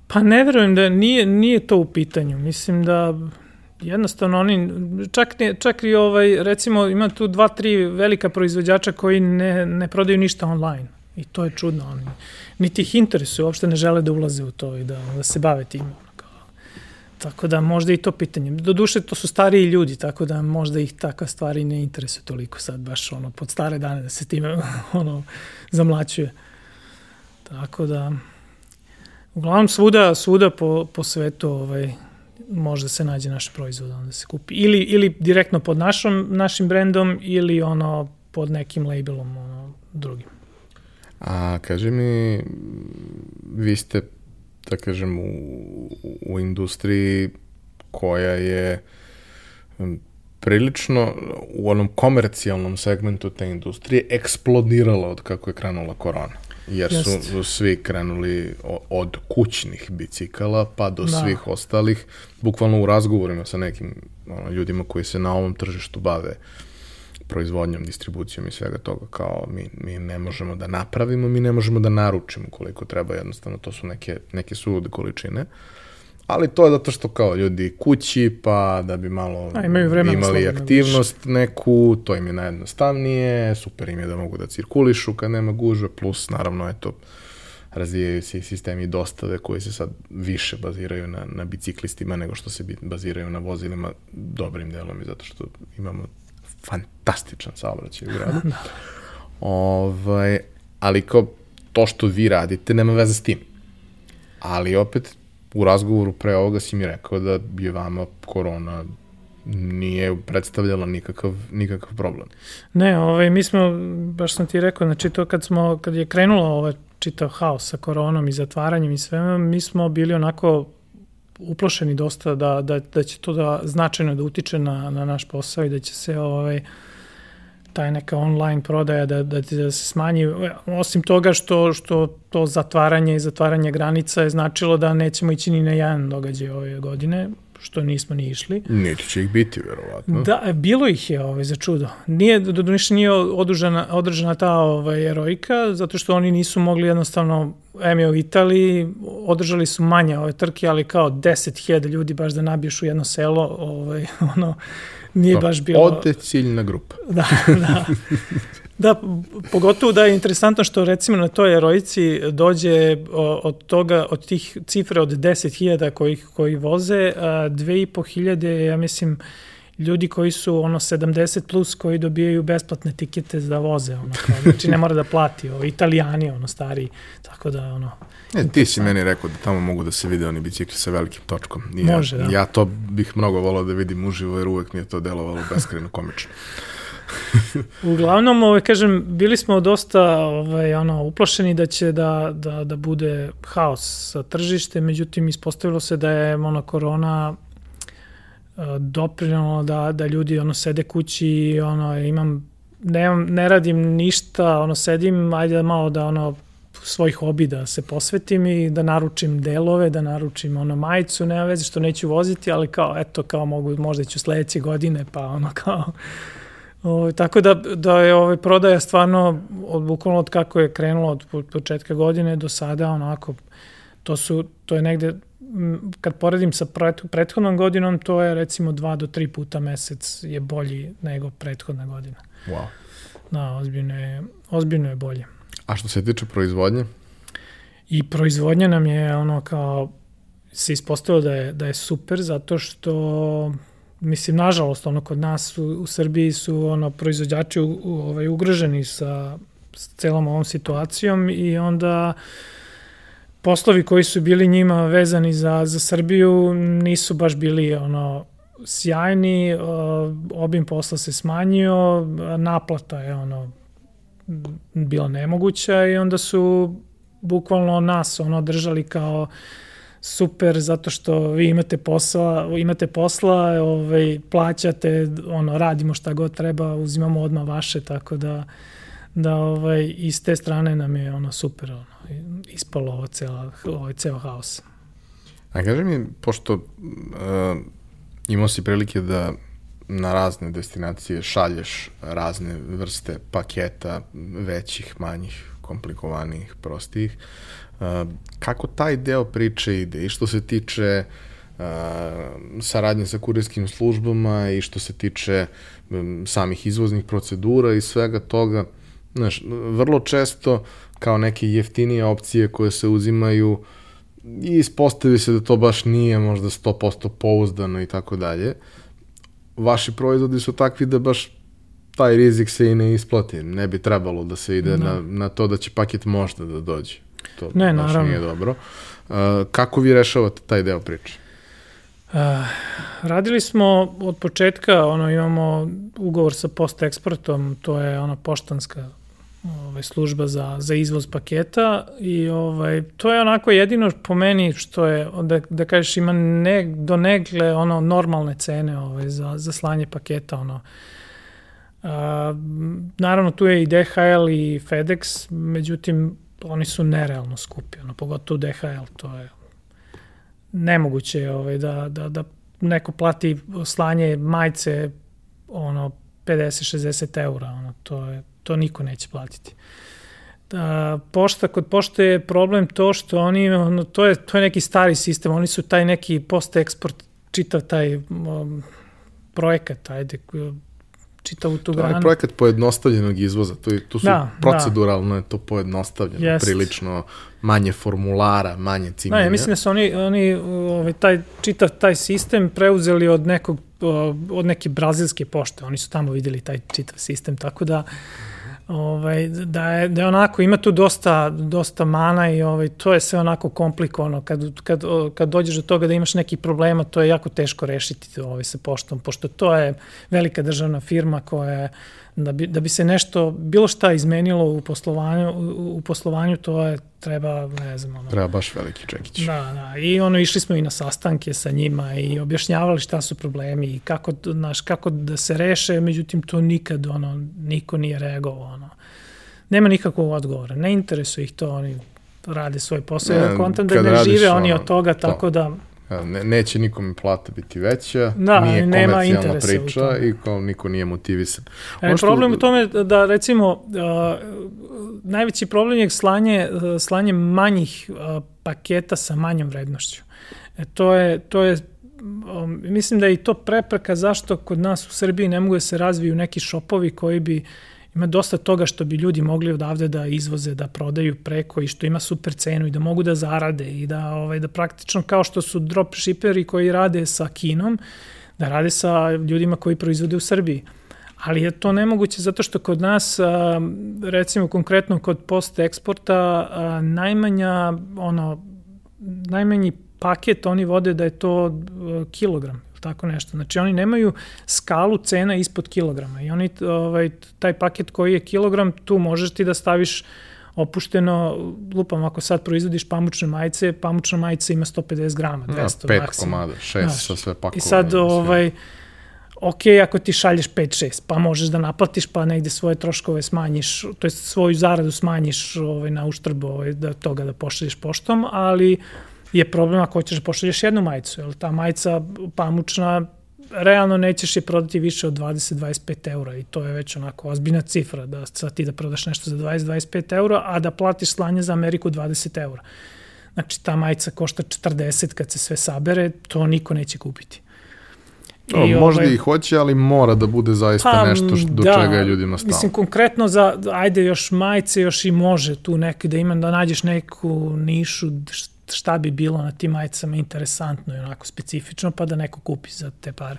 Pa ne verujem da nije, nije to u pitanju. Mislim da jednostavno oni, čak, ne, čak i ovaj, recimo ima tu dva, tri velika proizvođača koji ne, ne prodaju ništa online. I to je čudno. Oni, niti ih interesuje, uopšte ne žele da ulaze u to i da, da se bave tim. Tako da možda i to pitanje. Do duše to su stariji ljudi, tako da možda ih takva stvari ne interesuje toliko sad baš ono pod stare dane da se time ono zamlaćuje. Tako da uglavnom svuda, svuda po, po svetu ovaj, možda se nađe naš proizvod onda se kupi. Ili, ili direktno pod našom, našim brendom ili ono pod nekim labelom ono, drugim. A kaži mi, vi ste, da kažem, u, u industriji koja je prilično u onom komercijalnom segmentu te industrije eksplodirala od kako je krenula korona. Jer su, su svi krenuli od kućnih bicikala pa do da. svih ostalih, bukvalno u razgovorima sa nekim ono, ljudima koji se na ovom tržištu bave uh, proizvodnjom, distribucijom i svega toga, kao mi, mi ne možemo da napravimo, mi ne možemo da naručimo koliko treba, jednostavno to su neke, neke sulude količine. Ali to je zato što kao ljudi kući, pa da bi malo A, imaju imali aktivnost više. neku, to im je najjednostavnije, super im je da mogu da cirkulišu kad nema gužve, plus naravno eto, razvijaju se i sistemi dostave koji se sad više baziraju na, na biciklistima nego što se baziraju na vozilima dobrim delom i zato što imamo fantastičan saobraćaj u gradu. Ovaj, ali kao to što vi radite nema veze s tim. Ali opet u razgovoru pre ovoga si mi rekao da je vama korona nije predstavljala nikakav, nikakav problem. Ne, ovaj, mi smo, baš sam ti rekao, znači to kad, smo, kad je krenulo ovaj čitav haos sa koronom i zatvaranjem i svema, mi smo bili onako uplošeni dosta da, da, da će to da značajno da utiče na, na naš posao i da će se ovaj, taj neka online prodaja da, da, da se smanji. Osim toga što, što to zatvaranje i zatvaranje granica je značilo da nećemo ići ni na jedan događaj ove godine, što nismo ni išli. Niti će ih biti, verovatno. Da, bilo ih je ovaj, za čudo. Nije, do nije održana, održana ta ovaj, erojka, zato što oni nisu mogli jednostavno M je u Italiji, održali su manje ove trke, ali kao 10.000 ljudi baš da nabiješ u jedno selo, ovaj, ono, nije To, baš bilo... Ode ciljna grupa. Da, da. Da, pogotovo da je interesantno što recimo na toj erojici dođe od toga, od tih cifre od 10.000 koji, koji voze, 2.500, ja mislim, ljudi koji su ono 70 plus koji dobijaju besplatne tikete da voze, ono, kao, znači ne mora da plati, ovo, italijani, ono, stari, tako da, ono, E, ti si meni rekao da tamo mogu da se vide oni bicikli sa velikim točkom. I Može, ja, da. Ja to bih mnogo volao da vidim uživo, jer uvek mi je to delovalo beskreno komično. Uglavnom, ovaj, kažem, bili smo dosta ovaj, ono, uplošeni da će da, da, da bude haos sa tržište, međutim, ispostavilo se da je ono, korona uh, doprinala da, da ljudi ono, sede kući i ono, imam, ne, ne radim ništa, ono, sedim, ajde malo da ono, svoj hobi da se posvetim i da naručim delove, da naručim ono majicu, nema veze što neću voziti, ali kao, eto, kao mogu, možda ću sledeće godine, pa ono kao, O, ovaj, tako da, da je ovaj, prodaja stvarno, od, bukvalno od kako je krenulo od početka godine do sada, onako, to, su, to je negde, kad poredim sa prethodnom godinom, to je recimo dva do tri puta mesec je bolji nego prethodna godina. Wow. Da, ozbiljno je, ozbiljno je bolje. A što se tiče proizvodnje? I proizvodnja nam je ono kao se ispostavilo da je, da je super zato što mislim, nažalost, ono, kod nas u, u Srbiji su ono, proizvođači u, u, ovaj, ugroženi sa, s celom ovom situacijom i onda poslovi koji su bili njima vezani za, za Srbiju nisu baš bili ono sjajni, obim posla se smanjio, naplata je ono bila nemoguća i onda su bukvalno nas ono držali kao super zato što vi imate posla, imate posla, ovaj plaćate, ono radimo šta god treba, uzimamo odmah vaše, tako da da ovaj iz te strane nam je ono super ono ispalo ovo cela ovaj ceo haos. A kaži mi pošto uh, imao si prilike da na razne destinacije šalješ razne vrste paketa većih, manjih, komplikovanih, prostih. Uh, kako taj deo priče ide i što se tiče saradnje sa kurirskim službama i što se tiče samih izvoznih procedura i svega toga. Znaš, vrlo često kao neke jeftinije opcije koje se uzimaju i ispostavi se da to baš nije možda 100% pouzdano i tako dalje. Vaši proizvodi su takvi da baš taj rizik se i ne isplati. Ne bi trebalo da se ide no. na, na to da će paket možda da dođe. To ne, baš naravno. nije dobro. Uh, kako vi rešavate taj deo priče? Uh, radili smo od početka, ono imamo ugovor sa post eksportom, to je ona poštanska ovaj, služba za, za izvoz paketa i ovaj, to je onako jedino po meni što je, da, da kažeš ima ne, do negle ono normalne cene ovaj, za, za slanje paketa, ono, A, naravno tu je i DHL i FedEx, međutim oni su nerealno skupi, ono, pogotovo DHL, to je nemoguće ovaj, da, da, da neko plati slanje majice ono 50-60 eura, ono, to, je, to niko neće platiti. Da, pošta, kod pošte je problem to što oni, ono, to, je, to je neki stari sistem, oni su taj neki post-eksport, čitav taj um, projekat, ajde, čitavu tu granu. To je projekat pojednostavljenog izvoza, tu, tu su da, proceduralno da. je to pojednostavljeno, Jest. prilično manje formulara, manje cimenja. Da, ja mislim da su oni, oni ovaj, taj, čitav taj sistem preuzeli od nekog od neke brazilske pošte, oni su tamo videli taj čitav sistem, tako da ovaj, da, je, da je onako, ima tu dosta, dosta mana i ovaj, to je sve onako komplikovano. Kad, kad, kad dođeš do toga da imaš neki problema, to je jako teško rešiti ovaj, sa poštom, pošto to je velika državna firma koja je, da bi, da bi se nešto, bilo šta izmenilo u poslovanju, u, u poslovanju to je, treba, ne znam, ono... Treba baš veliki čekić. Da, da, i ono, išli smo i na sastanke sa njima i objašnjavali šta su problemi i kako, znaš, kako da se reše, međutim, to nikad, ono, niko nije reagovao, ono. Nema nikakvog odgovora, ne interesuje ih to, oni rade svoj posao, ja kontam da ne radiš, žive oni od toga, to. tako da... Ne, neće nikom plata biti veća, da, nije nema komercijalna priča i kao niko nije motivisan. E, što... Problem u tome da recimo uh, najveći problem je slanje, slanje manjih uh, paketa sa manjom vrednošću. E, to je, to je um, mislim da je i to prepreka zašto kod nas u Srbiji ne mogu da se razviju neki šopovi koji bi ima dosta toga što bi ljudi mogli odavde da izvoze, da prodaju preko i što ima super cenu i da mogu da zarade i da, ovaj, da praktično kao što su drop shipperi koji rade sa Kinom, da rade sa ljudima koji proizvode u Srbiji. Ali je to nemoguće zato što kod nas, recimo konkretno kod post eksporta, najmanja, ono, najmanji paket oni vode da je to kilogram tako nešto. Znači oni nemaju skalu cena ispod kilograma i oni, ovaj, taj paket koji je kilogram, tu možeš ti da staviš opušteno, lupam, ako sad proizvodiš pamučne majice, pamučna majica ima 150 grama, 200 ja, pet maksimum. komada, šest Znaš, sa sve pakovane. I sad, ovaj, ok, ako ti šalješ 5-6, pa možeš da naplatiš, pa negde svoje troškove smanjiš, to jest svoju zaradu smanjiš ovaj, na uštrb ovaj, da, toga da pošalješ poštom, ali je problem ako hoćeš da pošalješ jednu majicu, jer ta majica pamučna realno nećeš je prodati više od 20-25 eura i to je već onako ozbiljna cifra da sad ti da prodaš nešto za 20-25 eura, a da platiš slanje za Ameriku 20 eura. Znači ta majica košta 40 kad se sve sabere, to niko neće kupiti. I o, možda ovaj, i hoće, ali mora da bude zaista pa, nešto što, do da, čega je ljudima stalo. Mislim, konkretno za, ajde još majice, još i može tu neki da ima, da nađeš neku nišu šta bi bilo na tim majicama interesantno i onako specifično, pa da neko kupi za te pare.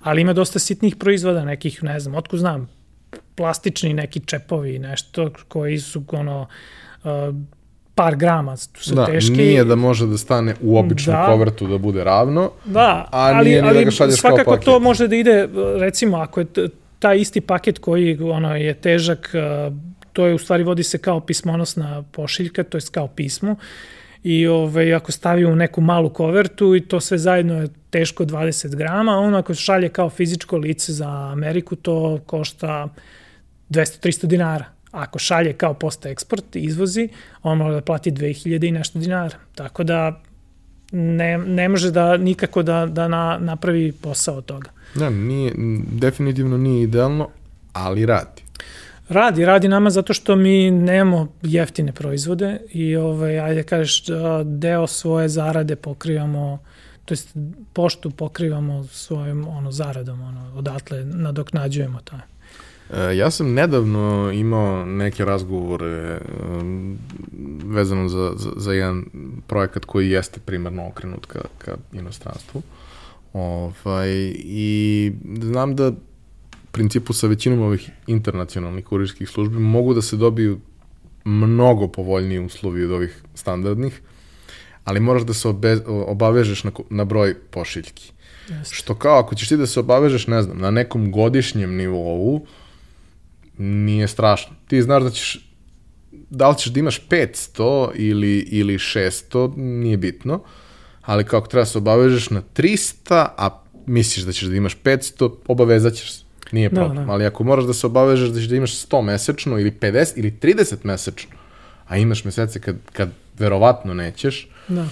Ali ima dosta sitnih proizvoda, nekih, ne znam, otko znam, plastični neki čepovi, nešto koji su ono, uh, par grama, su da, teški. Nije da može da stane u običnu da. kovertu da bude ravno, da, a ali, nije ali, da ga šalješ kao paket. Svakako to može da ide, recimo, ako je taj isti paket koji ono, je težak, uh, to je u stvari vodi se kao pismonosna pošiljka, to je kao pismo, i ovaj, ako stavi u neku malu kovertu i to sve zajedno je teško 20 grama, on ako šalje kao fizičko lice za Ameriku, to košta 200-300 dinara. Ako šalje kao posta eksport i izvozi, on mora da plati 2000 i nešto dinara. Tako da ne, ne može da nikako da, da na, napravi posao od toga. Da, nije, definitivno nije idealno, ali radi. Radi, radi nama zato što mi nemamo jeftine proizvode i ovaj, ajde kažeš deo svoje zarade pokrivamo to jest poštu pokrivamo svojim ono zaradom, ono odatle nadoknađujemo to. E, ja sam nedavno imao neke razgovore um, vezano za, za, za jedan projekat koji jeste primarno okrenut ka, ka inostranstvu. Ovaj, I znam da principu sa većinom ovih internacionalnih kurirskih službi mogu da se dobiju mnogo povoljniji uslovi od ovih standardnih, ali moraš da se obe, obavežeš na, na broj pošiljki. Jeste. Što kao, ako ćeš ti da se obavežeš, ne znam, na nekom godišnjem nivou, nije strašno. Ti znaš da ćeš, da li ćeš da imaš 500 ili, ili 600, nije bitno, ali kako treba da se obavežeš na 300, a misliš da ćeš da imaš 500, obavezat ćeš se. Nije da, problem. Da, da. Ali ako moraš da se obavežeš da ćeš da imaš 100 mesečno ili 50 ili 30 mesečno, a imaš mesece kad, kad verovatno nećeš, da.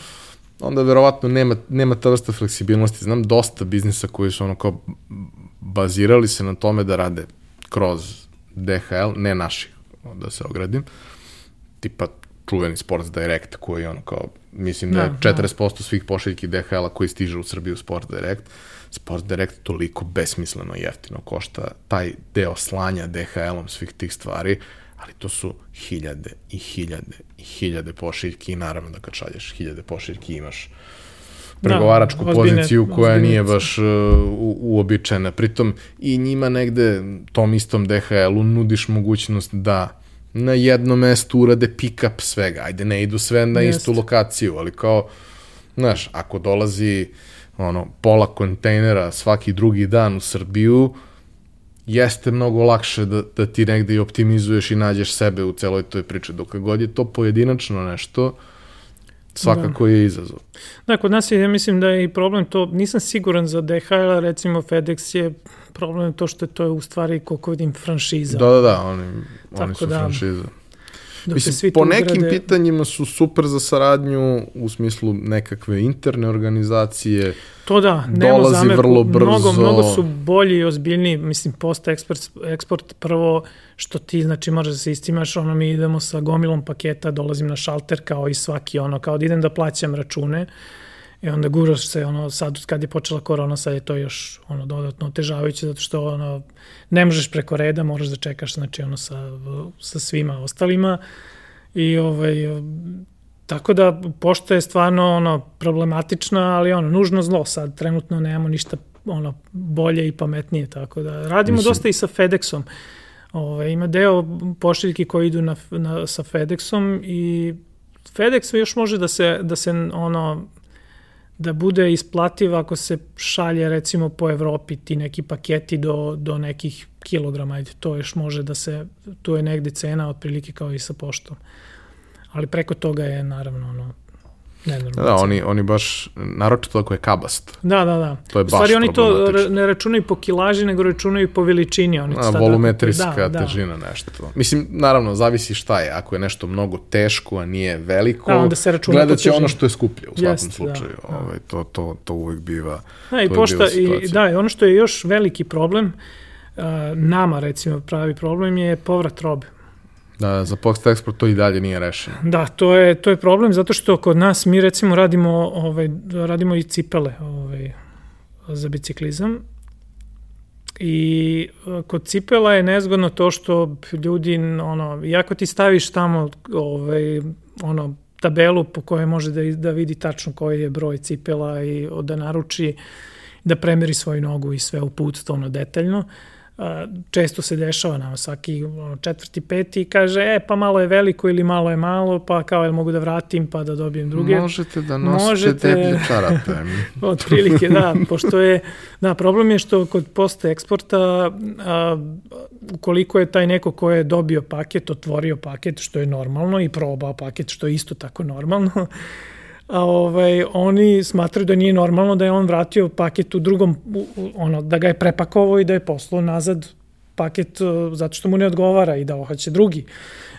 onda verovatno nema, nema ta vrsta fleksibilnosti. Znam dosta biznisa koji su ono kao bazirali se na tome da rade kroz DHL, ne naši, da se ogradim, tipa čuveni Sports Direct koji ono kao, mislim da, da je 40% da. svih pošiljki DHL-a koji stiže u Srbiju Sports Direct, Sport Direct toliko besmisleno jeftino košta taj deo slanja DHL-om svih tih stvari, ali to su hiljade i hiljade i hiljade pošiljki i naravno da kad šalješ hiljade pošiljki imaš pregovaračku da, ozbiljne, poziciju koja ozbiljne. nije baš uh, uobičajena. Pritom i njima negde tom istom DHL-u nudiš mogućnost da na jednom mestu urade pick-up svega. Ajde, ne idu sve na Jest. istu lokaciju, ali kao, znaš, ako dolazi uh, ono, pola kontejnera svaki drugi dan u Srbiju, jeste mnogo lakše da, da ti negde i optimizuješ i nađeš sebe u celoj toj priči. Dok god je to pojedinačno nešto, svakako da. je izazov. Da, kod nas je, ja mislim da je i problem to, nisam siguran za DHL, recimo FedEx je problem to što je to u stvari koliko vidim franšiza. Da, da, da, oni, oni su da, franšiza. Dok Mislim, po nekim ugrade- pitanjima su super za saradnju u smislu nekakve interne organizacije. To da, nema dolazi zamerku. vrlo brzo. Mnogo, mnogo su bolji i ozbiljniji, mislim, post eksport, eksport prvo što ti, znači, možeš da se istimaš, ono, mi idemo sa gomilom paketa, dolazim na šalter kao i svaki, ono, kao da idem da plaćam račune, i onda guraš se, ono, sad kad je počela korona, sad je to još, ono, dodatno otežavajuće, zato što, ono, ne možeš preko reda, moraš da čekaš, znači, ono, sa, sa svima ostalima, i, ovaj, Tako da pošta je stvarno ono problematična, ali ono nužno zlo sad trenutno nemamo ništa ono bolje i pametnije tako da radimo Mislim- dosta i sa FedExom. Ove, ima deo pošiljki koji idu na, na, sa FedExom i FedEx još može da se, da se ono da bude isplativ ako se šalje recimo po Evropi ti neki paketi do, do nekih kilograma, ajde, to još može da se, tu je negde cena otprilike kao i sa poštom. Ali preko toga je naravno ono, nenormalno. Da, oni, oni baš, naročito ako je kabast. Da, da, da. To je U stvari baš oni to ne računaju po kilaži, nego računaju po veličini. Oni A, sad volumetriska da, da. težina, nešto. Mislim, naravno, zavisi šta je. Ako je nešto mnogo teško, a nije veliko, Da, onda se računa gledat će ono što je skuplje u svakom Jeste, da, slučaju. da. Ovaj, to, to, to uvek biva Da, i pošta, i, da, i ono što je još veliki problem, uh, nama recimo pravi problem je povrat robe. Da, za post eksport to i dalje nije rešeno. Da, to je, to je problem zato što kod nas mi recimo radimo, ovaj, radimo i cipele ovaj, za biciklizam i e, kod cipela je nezgodno to što ljudi, ono, iako ti staviš tamo ovaj, ono, tabelu po kojoj može da, da vidi tačno koji je broj cipela i da naruči da premeri svoju nogu i sve uputstvo ono detaljno. A, često se dešava nam svaki četvrti, peti kaže, e, pa malo je veliko ili malo je malo, pa kao, jel mogu da vratim pa da dobijem druge. Možete da nosite Možete- deblje čarape. Otprilike, da, pošto je, da, problem je što kod posta eksporta, a, ukoliko je taj neko ko je dobio paket, otvorio paket, što je normalno, i probao paket, što je isto tako normalno, a ovaj, oni smatraju da nije normalno da je on vratio paket u drugom, u, ono, da ga je prepakovao i da je poslao nazad paket uh, zato što mu ne odgovara i da hoće drugi.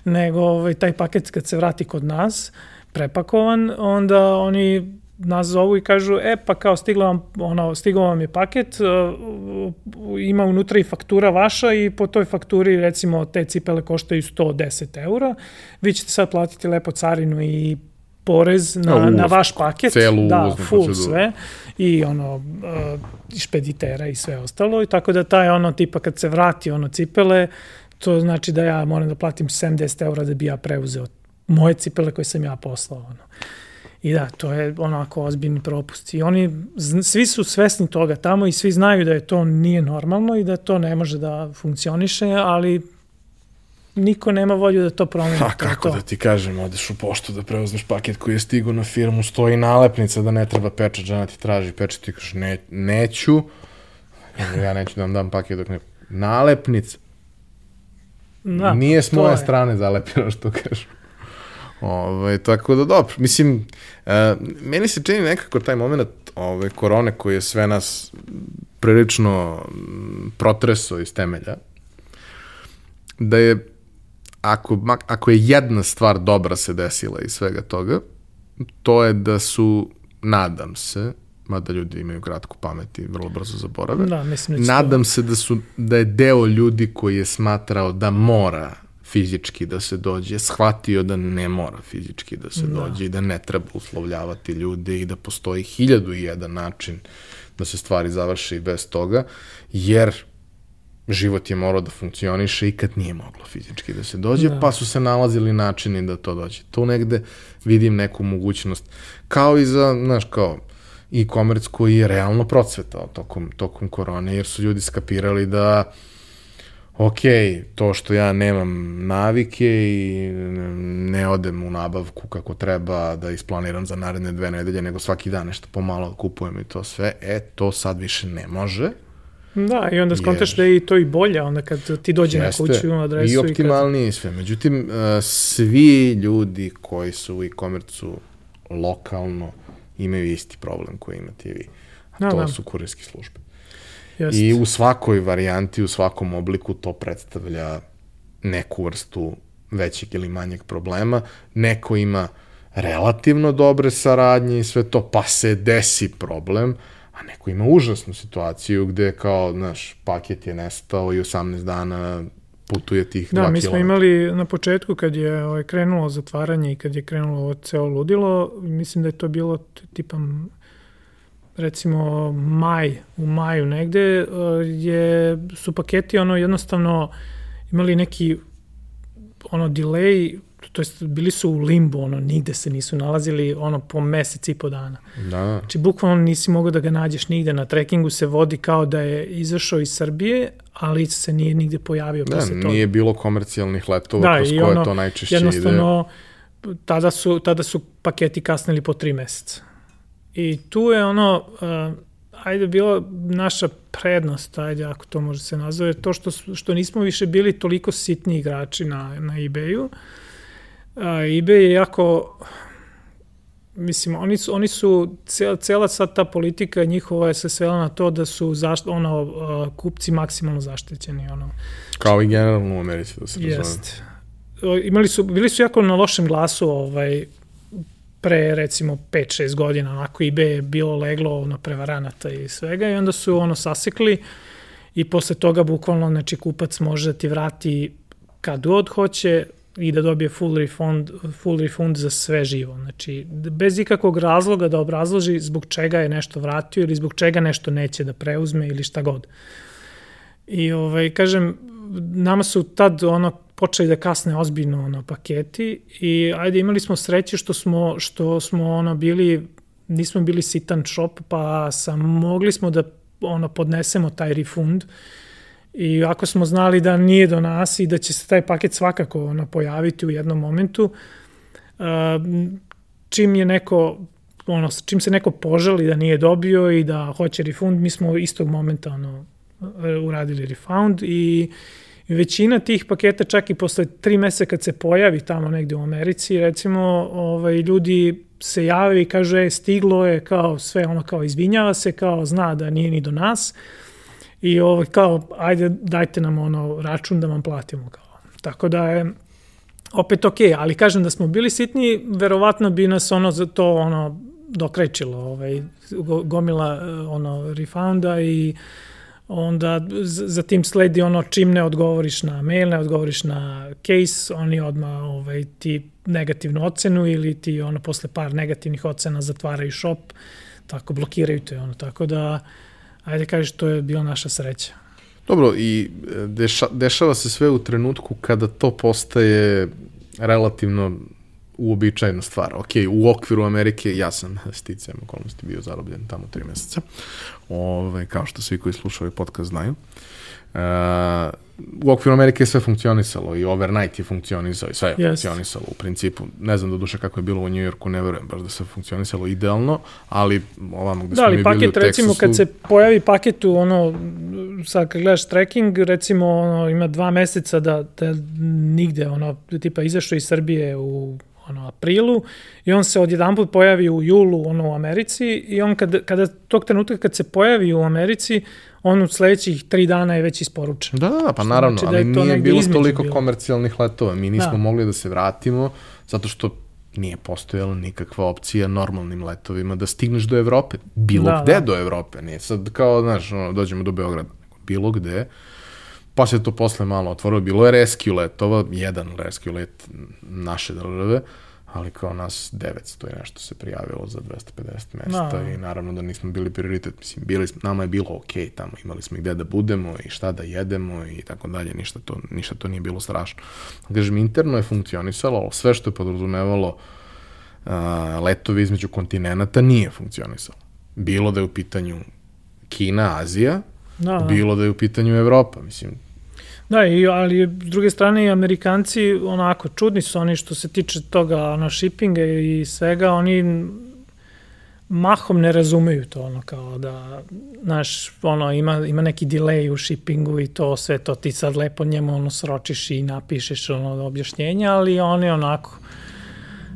Nego ovaj, taj paket kad se vrati kod nas, prepakovan, onda oni nas zovu i kažu, e pa kao stigla vam, ono, stigao vam je paket, uh, ima unutra i faktura vaša i po toj fakturi recimo te cipele koštaju 110 eura, vi ćete sad platiti lepo carinu i porez na, A, uvoz, na vaš paket, celu da, full proceduru. sve i ono uh, špeditera i sve ostalo i tako da taj ono tipa kad se vrati ono cipele to znači da ja moram da platim 70 eura da bi ja preuzeo moje cipele koje sam ja poslao ono. I da, to je onako ozbiljni propust. I oni, svi su svesni toga tamo i svi znaju da je to nije normalno i da to ne može da funkcioniše, ali niko nema volju da to promeni. A kako to. da ti kažem, odeš u poštu da preuzmeš paket koji je stigao na firmu, stoji nalepnica da ne treba pečat, žena ti traži pečat, ti kažeš ne, neću, ja neću da vam dam paket dok ne... Nalepnica, Da, nije s moje je. strane zalepljeno što kažu. Ove, tako da dobro, mislim, e, meni se čini nekako taj moment ove, korone koji je sve nas prilično protreso iz temelja, da je ako, ako je jedna stvar dobra se desila iz svega toga, to je da su, nadam se, mada ljudi imaju kratku pamet i vrlo brzo zaborave, Da, mislim da nadam se da, su, da je deo ljudi koji je smatrao da mora fizički da se dođe, shvatio da ne mora fizički da se da. dođe i da ne treba uslovljavati ljude i da postoji hiljadu i jedan način da se stvari završe i bez toga, jer život je morao da funkcioniše i kad nije moglo fizički da se dođe, da. pa su se nalazili načini da to dođe. Tu negde vidim neku mogućnost. Kao i za, znaš, kao e-commerce koji je realno procvetao tokom, tokom korone, jer su ljudi skapirali da ok, to što ja nemam navike i ne odem u nabavku kako treba da isplaniram za naredne dve nedelje, nego svaki dan nešto pomalo kupujem i to sve, e, to sad više ne može. Da, i onda skontaš da je i to i bolje, onda kad ti dođe na kuću, na adresu I i kad... optimalnije i sve. Međutim, uh, svi ljudi koji su u e-komercu lokalno imaju isti problem koji imate i vi. A Da, to da. su kurirske službe. Jest. I u svakoj varijanti, u svakom obliku to predstavlja neku vrstu većeg ili manjeg problema, neko ima relativno dobre saradnje i sve to, pa se desi problem, a neko ima užasnu situaciju gde kao, znaš, paket je nestao i 18 dana putuje tih da, 2 mi smo km. imali na početku kad je ovaj, krenulo zatvaranje i kad je krenulo ceo ludilo, mislim da je to bilo t- tipa m, recimo maj, u maju negde, eh, je, su paketi ono jednostavno imali neki ono delay, to jest bili su u limbu, ono, nigde se nisu nalazili ono po mesec i po dana. Da, da. Znači, bukvalno nisi mogao da ga nađeš nigde. Na trekingu se vodi kao da je izašao iz Srbije, ali se nije nigde pojavio Da, posle toga. nije bilo komercijalnih letova Da, kroz koje ono, to najčešće ide. Jednostavno, tada su, tada su paketi kasnili po tri meseca. I tu je ono, uh, ajde bila naša prednost, ajde ako to može se nazove, to što, što nismo više bili toliko sitni igrači na, na eBayu. Uh, eBay je jako, mislim, oni su, oni su cela, cela sad ta politika njihova je se svela na to da su zašt, ono, kupci maksimalno zaštićeni, ono. Kao i generalno u Americi, da se razumemo. Jest. Imali su, bili su jako na lošem glasu ovaj, pre recimo 5-6 godina, onako eBay je bilo leglo na prevaranata i svega i onda su ono sasekli i posle toga bukvalno znači kupac može da ti vrati kad god hoće i da dobije full refund, full refund za sve živo. Znači, bez ikakvog razloga da obrazloži zbog čega je nešto vratio ili zbog čega nešto neće da preuzme ili šta god. I ovaj, kažem, nama su tad ono počeli da kasne ozbiljno ono paketi i ajde imali smo sreće što smo što smo ono bili nismo bili sitan shop pa sam mogli smo da ono podnesemo taj refund i ako smo znali da nije do nas i da će se taj paket svakako ono pojaviti u jednom momentu uh, čim je neko ono, čim se neko požali da nije dobio i da hoće refund, mi smo istog momenta ono, uradili refund i većina tih paketa čak i posle tri meseca kad se pojavi tamo negde u Americi, recimo ovaj, ljudi se jave i kažu, e, stiglo je, kao sve ono, kao izvinjava se, kao zna da nije ni do nas i ovaj, kao, ajde, dajte nam ono račun da vam platimo, kao. Tako da je, opet ok, ali kažem da smo bili sitni, verovatno bi nas ono za to ono dokrećilo, ovaj, go- gomila eh, ono refounda i onda z- zatim sledi ono čim ne odgovoriš na mail, ne odgovoriš na case, oni odmah ovaj, ti negativnu ocenu ili ti ono posle par negativnih ocena zatvaraju shop, tako blokiraju te ono, tako da ajde kažeš to je bila naša sreća. Dobro, i e, deša, dešava se sve u trenutku kada to postaje relativno uobičajena stvar. Ok, u okviru Amerike ja sam sticajem okolnosti bio zarobljen tamo tri meseca. Ove, kao što svi koji slušaju ovaj podcast znaju. Uh, u okviru Amerike je sve funkcionisalo i overnight je funkcionisao i sve je Jest. funkcionisalo u principu. Ne znam do duše kako je bilo u New Yorku, ne verujem baš da sve funkcionisalo idealno, ali ovamo gde Da, smo ali mi bili u paket, recimo, kad se pojavi paket u ono, sad kad gledaš tracking, recimo, ono, ima dva meseca da, da nigde, ono, tipa, izašao iz Srbije u ono, aprilu i on se odjedanput pojavi u julu ono, u Americi i on kada, kada tog trenutka kad se pojavi u Americi, on u sledećih tri dana je već isporučen. Da, da, da, pa Što naravno, znači da ali to nije bilo toliko bilo. komercijalnih letova. Mi nismo Da. mogli da se vratimo zato što nije postojala nikakva opcija normalnim letovima da stigneš do Evrope. Bilo Da, gde da. do Evrope. Nije sad kao, znaš, ono, dođemo do Beograda. Bilo gde. Pa se to posle malo otvorilo. Bilo je rescue letova, jedan rescue let naše države, ali kao nas 900 i nešto se prijavilo za 250 mesta Da. i naravno da nismo bili prioritet. Mislim, bili, smo- nama je bilo ok tamo, imali smo i gde da budemo i šta da jedemo i tako dalje, ništa to, ništa to nije bilo strašno. Kažem, interno je funkcionisalo, ali sve što je podrazumevalo a, letovi između kontinenta nije funkcionisalo. Bilo da je u pitanju Kina, Azija, Da, da. bilo da je u pitanju Evropa, mislim, Da, i, ali s druge strane i Amerikanci onako čudni su oni što se tiče toga ono shippinga i svega, oni mahom ne razumeju to ono kao da znaš ono ima ima neki delay u shippingu i to sve to ti sad lepo njemu ono sročiš i napišeš ono objašnjenja, ali oni onako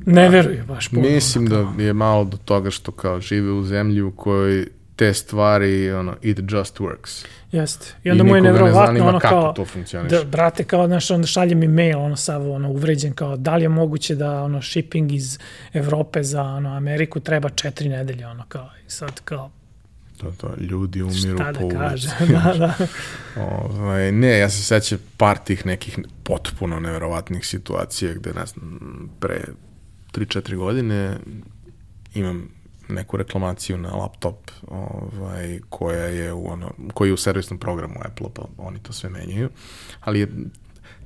ne veruju baš puno. Mislim ono, da je malo do toga što kao žive u zemlji u kojoj te stvari, ono, it just works. Jeste. I onda I mu je nevrovatno ono kako kao, to. Da, brate, kao, znaš, onda šalje mi mail, ono, sav, ono, uvređen, kao, da li je moguće da, ono, shipping iz Evrope za, ono, Ameriku treba četiri nedelje, ono, kao, i sad, kao, To, to, ljudi umiru Šta da po kaže, ulici. da, da. ovaj, ne, ja se sećam par tih nekih potpuno neverovatnih situacija gde, ne znam, pre 3-4 godine imam neku reklamaciju na laptop ovaj, koja je u, ono, koji je u servisnom programu Apple, pa oni to sve menjaju, ali je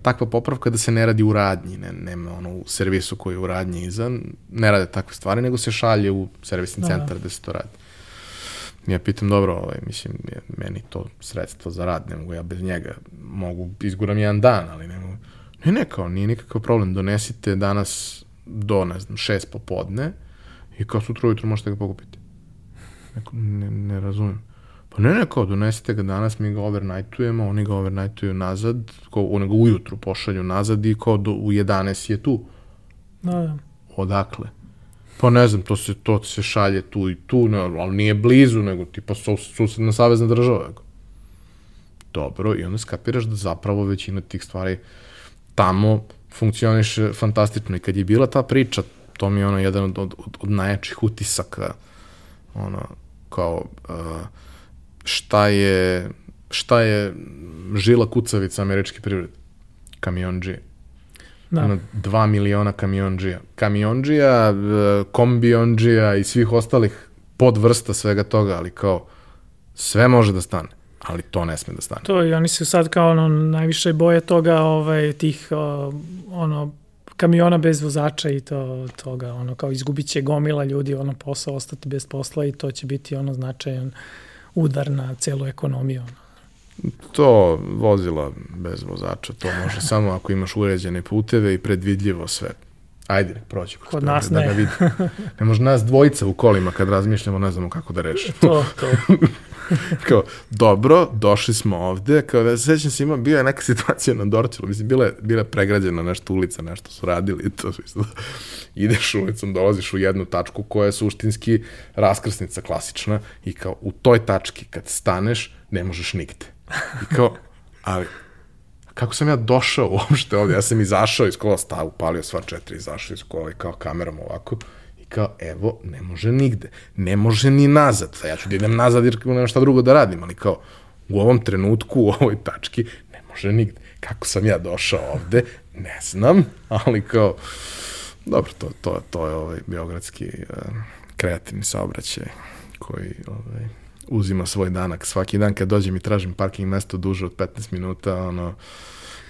takva popravka da se ne radi u radnji, ne, nema ono u servisu koji je u radnji iza, ne rade takve stvari, nego se šalje u servisni Da, centar da. se to radi. Ja pitam, dobro, ovaj, mislim, je meni to sredstvo za rad, ne mogu ja bez njega, mogu, izguram jedan dan, ali ne mogu. Ne, ne, kao, nije nikakav problem, donesite danas do, ne znam, šest popodne i kao sutra ujutro možete ga pokupiti. Neko, ne, ne razumem. Pa ne, ne, kao, donesite ga danas, mi ga overnightujemo, oni ga overnightuje nazad, kao, oni ga ujutru pošalju nazad i kao do, u 11 je tu. Da, da. Odakle? Pa ne znam, to se, to se šalje tu i tu, ne, ali nije blizu, nego tipa su, susedna savezna država. Dobro, i onda skapiraš da zapravo većina tih stvari tamo funkcioniše fantastično. I kad je bila ta priča, to mi je ono jedan od, od, od najjačih utisaka, ono, kao, uh, šta je, šta je žila kucavica američke privrede? Kamionđije Da. ono, 2 miliona kamionđija. Kamionđija, e, kombionđija i svih ostalih podvrsta svega toga, ali kao sve može da stane, ali to ne sme da stane. To i oni se sad kao ono najviše boje toga ovaj tih ono kamiona bez vozača i to toga ono kao izgubit će gomila ljudi ono posao ostati bez posla i to će biti ono značajan udar na celu ekonomiju. Ono. To vozila bez vozača, to može samo ako imaš uređene puteve i predvidljivo sve. Ajde, kroz Kod nas da ne. ga vidi. Ne može nas dvojica u kolima kad razmišljamo, ne znamo kako da rešimo. To, to. kao, dobro, došli smo ovde, kao da sećam se ima, bila je neka situacija na Dorčelu, mislim, bila je, bila je pregrađena nešto ulica, nešto su radili to, mislim, da ideš ulicom, dolaziš u jednu tačku koja je suštinski raskrsnica klasična i kao u toj tački kad staneš, ne možeš nigde. I kao, ali, kako sam ja došao uopšte ovde, ja sam izašao iz kola, stav, upalio sva četiri, izašao iz kola i kao kamerom ovako, kao, evo, ne može nigde, ne može ni nazad, sad ja ću da idem nazad jer nemam šta drugo da radim, ali kao, u ovom trenutku, u ovoj tački, ne može nigde. Kako sam ja došao ovde, ne znam, ali kao, dobro, to, to, to je ovaj beogradski uh, kreativni saobraćaj koji ovaj, uzima svoj danak. Svaki dan kad dođem i tražim parking mesto duže od 15 minuta, ono,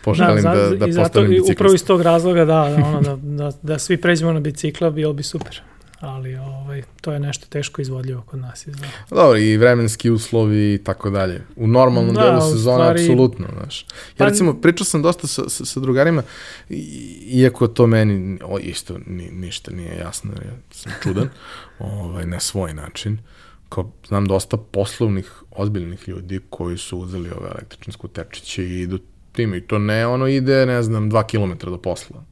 poželim da, da, da postanem i Upravo iz biciklista. tog razloga, da, da, ono, da, da, da svi pređemo na bicikla, bilo bi super. Ali ovaj, to je nešto teško izvodljivo kod nas. Izgleda. Dobro, i vremenski uslovi i tako dalje. U normalnom Da, delu u sezone, stvari- apsolutno, znaš. Ja Pa- recimo, pričao sam dosta sa, sa, sa drugarima, iako to meni o, isto ni, ništa nije jasno, ja sam čudan, ovaj, na svoj način. Kao, znam dosta poslovnih, ozbiljnih ljudi koji su uzeli ove električne skuterčiće i idu tim. I to ne ono ide, ne znam, dva kilometra do posla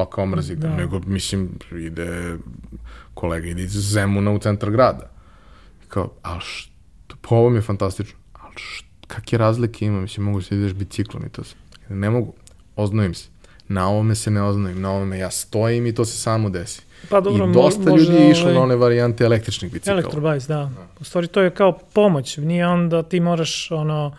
pa kao mrzi Da. nego mislim ide kolega ide iz Zemuna u centar grada. Kao, ali što, po ovom je fantastično, ali što, kakve razlike ima, mislim, mogu se ideš biciklom i to se. Ne mogu, oznojim se. Na ovome se ne oznojim, na ovome ja stojim i to se samo desi. Pa dobro, I dosta možda, ljudi je išlo ovaj, na one varijante električnih bicikla. Elektrobajs, da. U stvari to je kao pomoć, nije on da ti moraš ono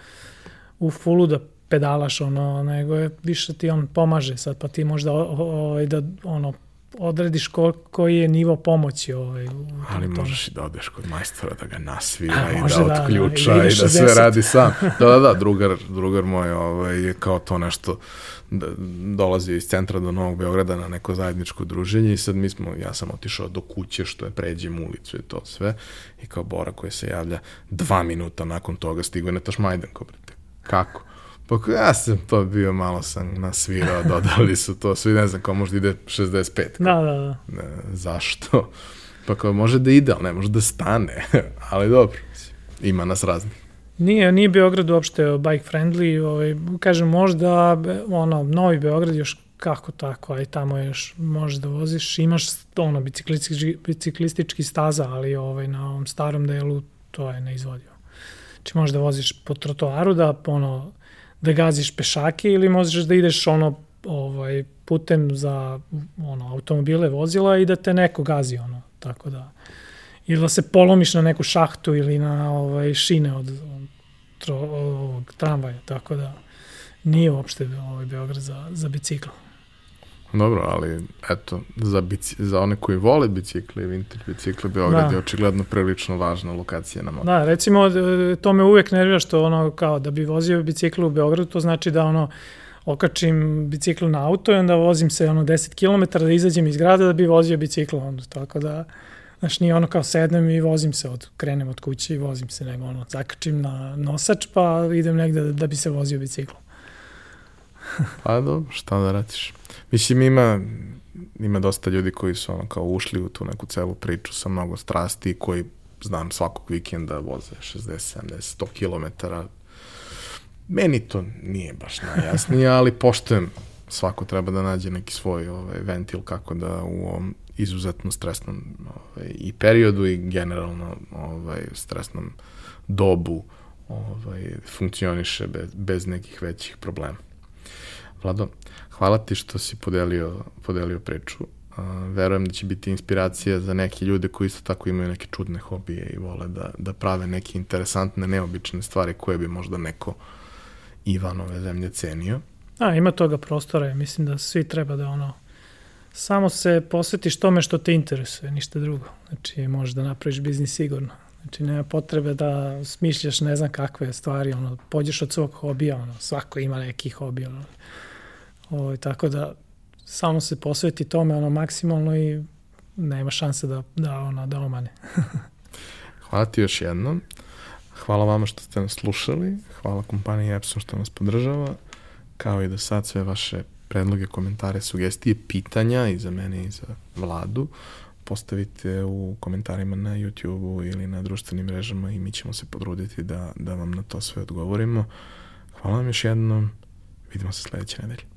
u fullu da pedalaš ono, nego je više ti on pomaže sad, pa ti možda ovaj, da ono odrediš ko, koji je nivo pomoći ovaj, u Ali tome. možeš i da odeš kod majstora da ga nasvira A, i da da, da, otključa ili i da, ideš sve 60. radi sam. Da, da, da, drugar, drugar moj ovaj, je kao to nešto da, dolazi iz centra do Novog Beograda na neko zajedničko druženje i sad mi smo, ja sam otišao do kuće što je pređem ulicu i to sve i kao Bora koji se javlja dva minuta nakon toga stigo je Netaš Majdanko, brate. Kako? Pa kao, ja sam to bio, malo sam nasvirao, dodali su to, svi ne znam, kao možda ide 65. Da, da, da. Ne, zašto? Pa kao može da ide, ali ne može da stane. ali dobro, ima nas raznih. Nije, nije Beograd uopšte bike friendly, ovaj, kažem možda ono, Novi Beograd još kako tako, aj tamo još možeš da voziš, imaš ono biciklistički, biciklistički staza, ali ovaj, na ovom starom delu to je neizvodivo. Znači možeš da voziš po trotoaru, da ono, da gaziš pešake ili možeš da ideš ono ovaj putem za ono automobile, vozila i da te neko gazi ono, tako da ili da se polomiš na neku šahtu ili na ovaj šine od, tro, ovog tramvaja, tako da nije uopšte ovaj Beograd za, za bicikl. Dobro, ali eto, za, bici, za one koji vole bicikle i vintage bicikle, Beograd da. je očigledno prilično važna lokacija na moru. Da, recimo, to me uvek nervira što ono, kao da bi vozio bicikl u Beogradu, to znači da ono, okačim bicikl na auto i onda vozim se ono 10 km da izađem iz grada da bi vozio bicikl onda, tako da Znaš, nije ono kao sednem i vozim se, od, krenem od kuće i vozim se, nego ono, zakačim na nosač pa idem negde da, da bi se vozio biciklom. pa dobro, šta da radiš. Mislim, ima, ima dosta ljudi koji su ono kao ušli u tu neku celu priču sa mnogo strasti koji znam svakog vikenda voze 60, 70, 100 km. Meni to nije baš najjasnije, ali poštujem svako treba da nađe neki svoj ovaj, ventil kako da u ovom izuzetno stresnom ovaj, i periodu i generalno ovaj, stresnom dobu ovaj, funkcioniše bez, bez nekih većih problema. Vlado, hvala ti što si podelio, podelio priču. Uh, verujem da će biti inspiracija za neke ljude koji isto tako imaju neke čudne hobije i vole da, da prave neke interesantne, neobične stvari koje bi možda neko Ivanove zemlje cenio. A, ima toga prostora, mislim da svi treba da ono samo se posvetiš tome što te interesuje, ništa drugo. Znači, možeš da napraviš biznis sigurno. Znači, nema potrebe da smišljaš ne znam kakve stvari, ono, pođeš od svog hobija, ono, svako ima neki hobi, ono. Ovo, ovaj, tako da, samo se posveti tome, ono, maksimalno i nema šanse da, da, ono, da omane. Hvala ti još jednom. Hvala vama što ste nas slušali. Hvala kompaniji Epson što nas podržava. Kao i do sad sve vaše predloge, komentare, sugestije, pitanja i za mene i za vladu postavite u komentarima na YouTube-u ili na društvenim mrežama i mi ćemo se podruditi da, da vam na to sve odgovorimo. Hvala vam još jednom. Vidimo se sledeće nedelje.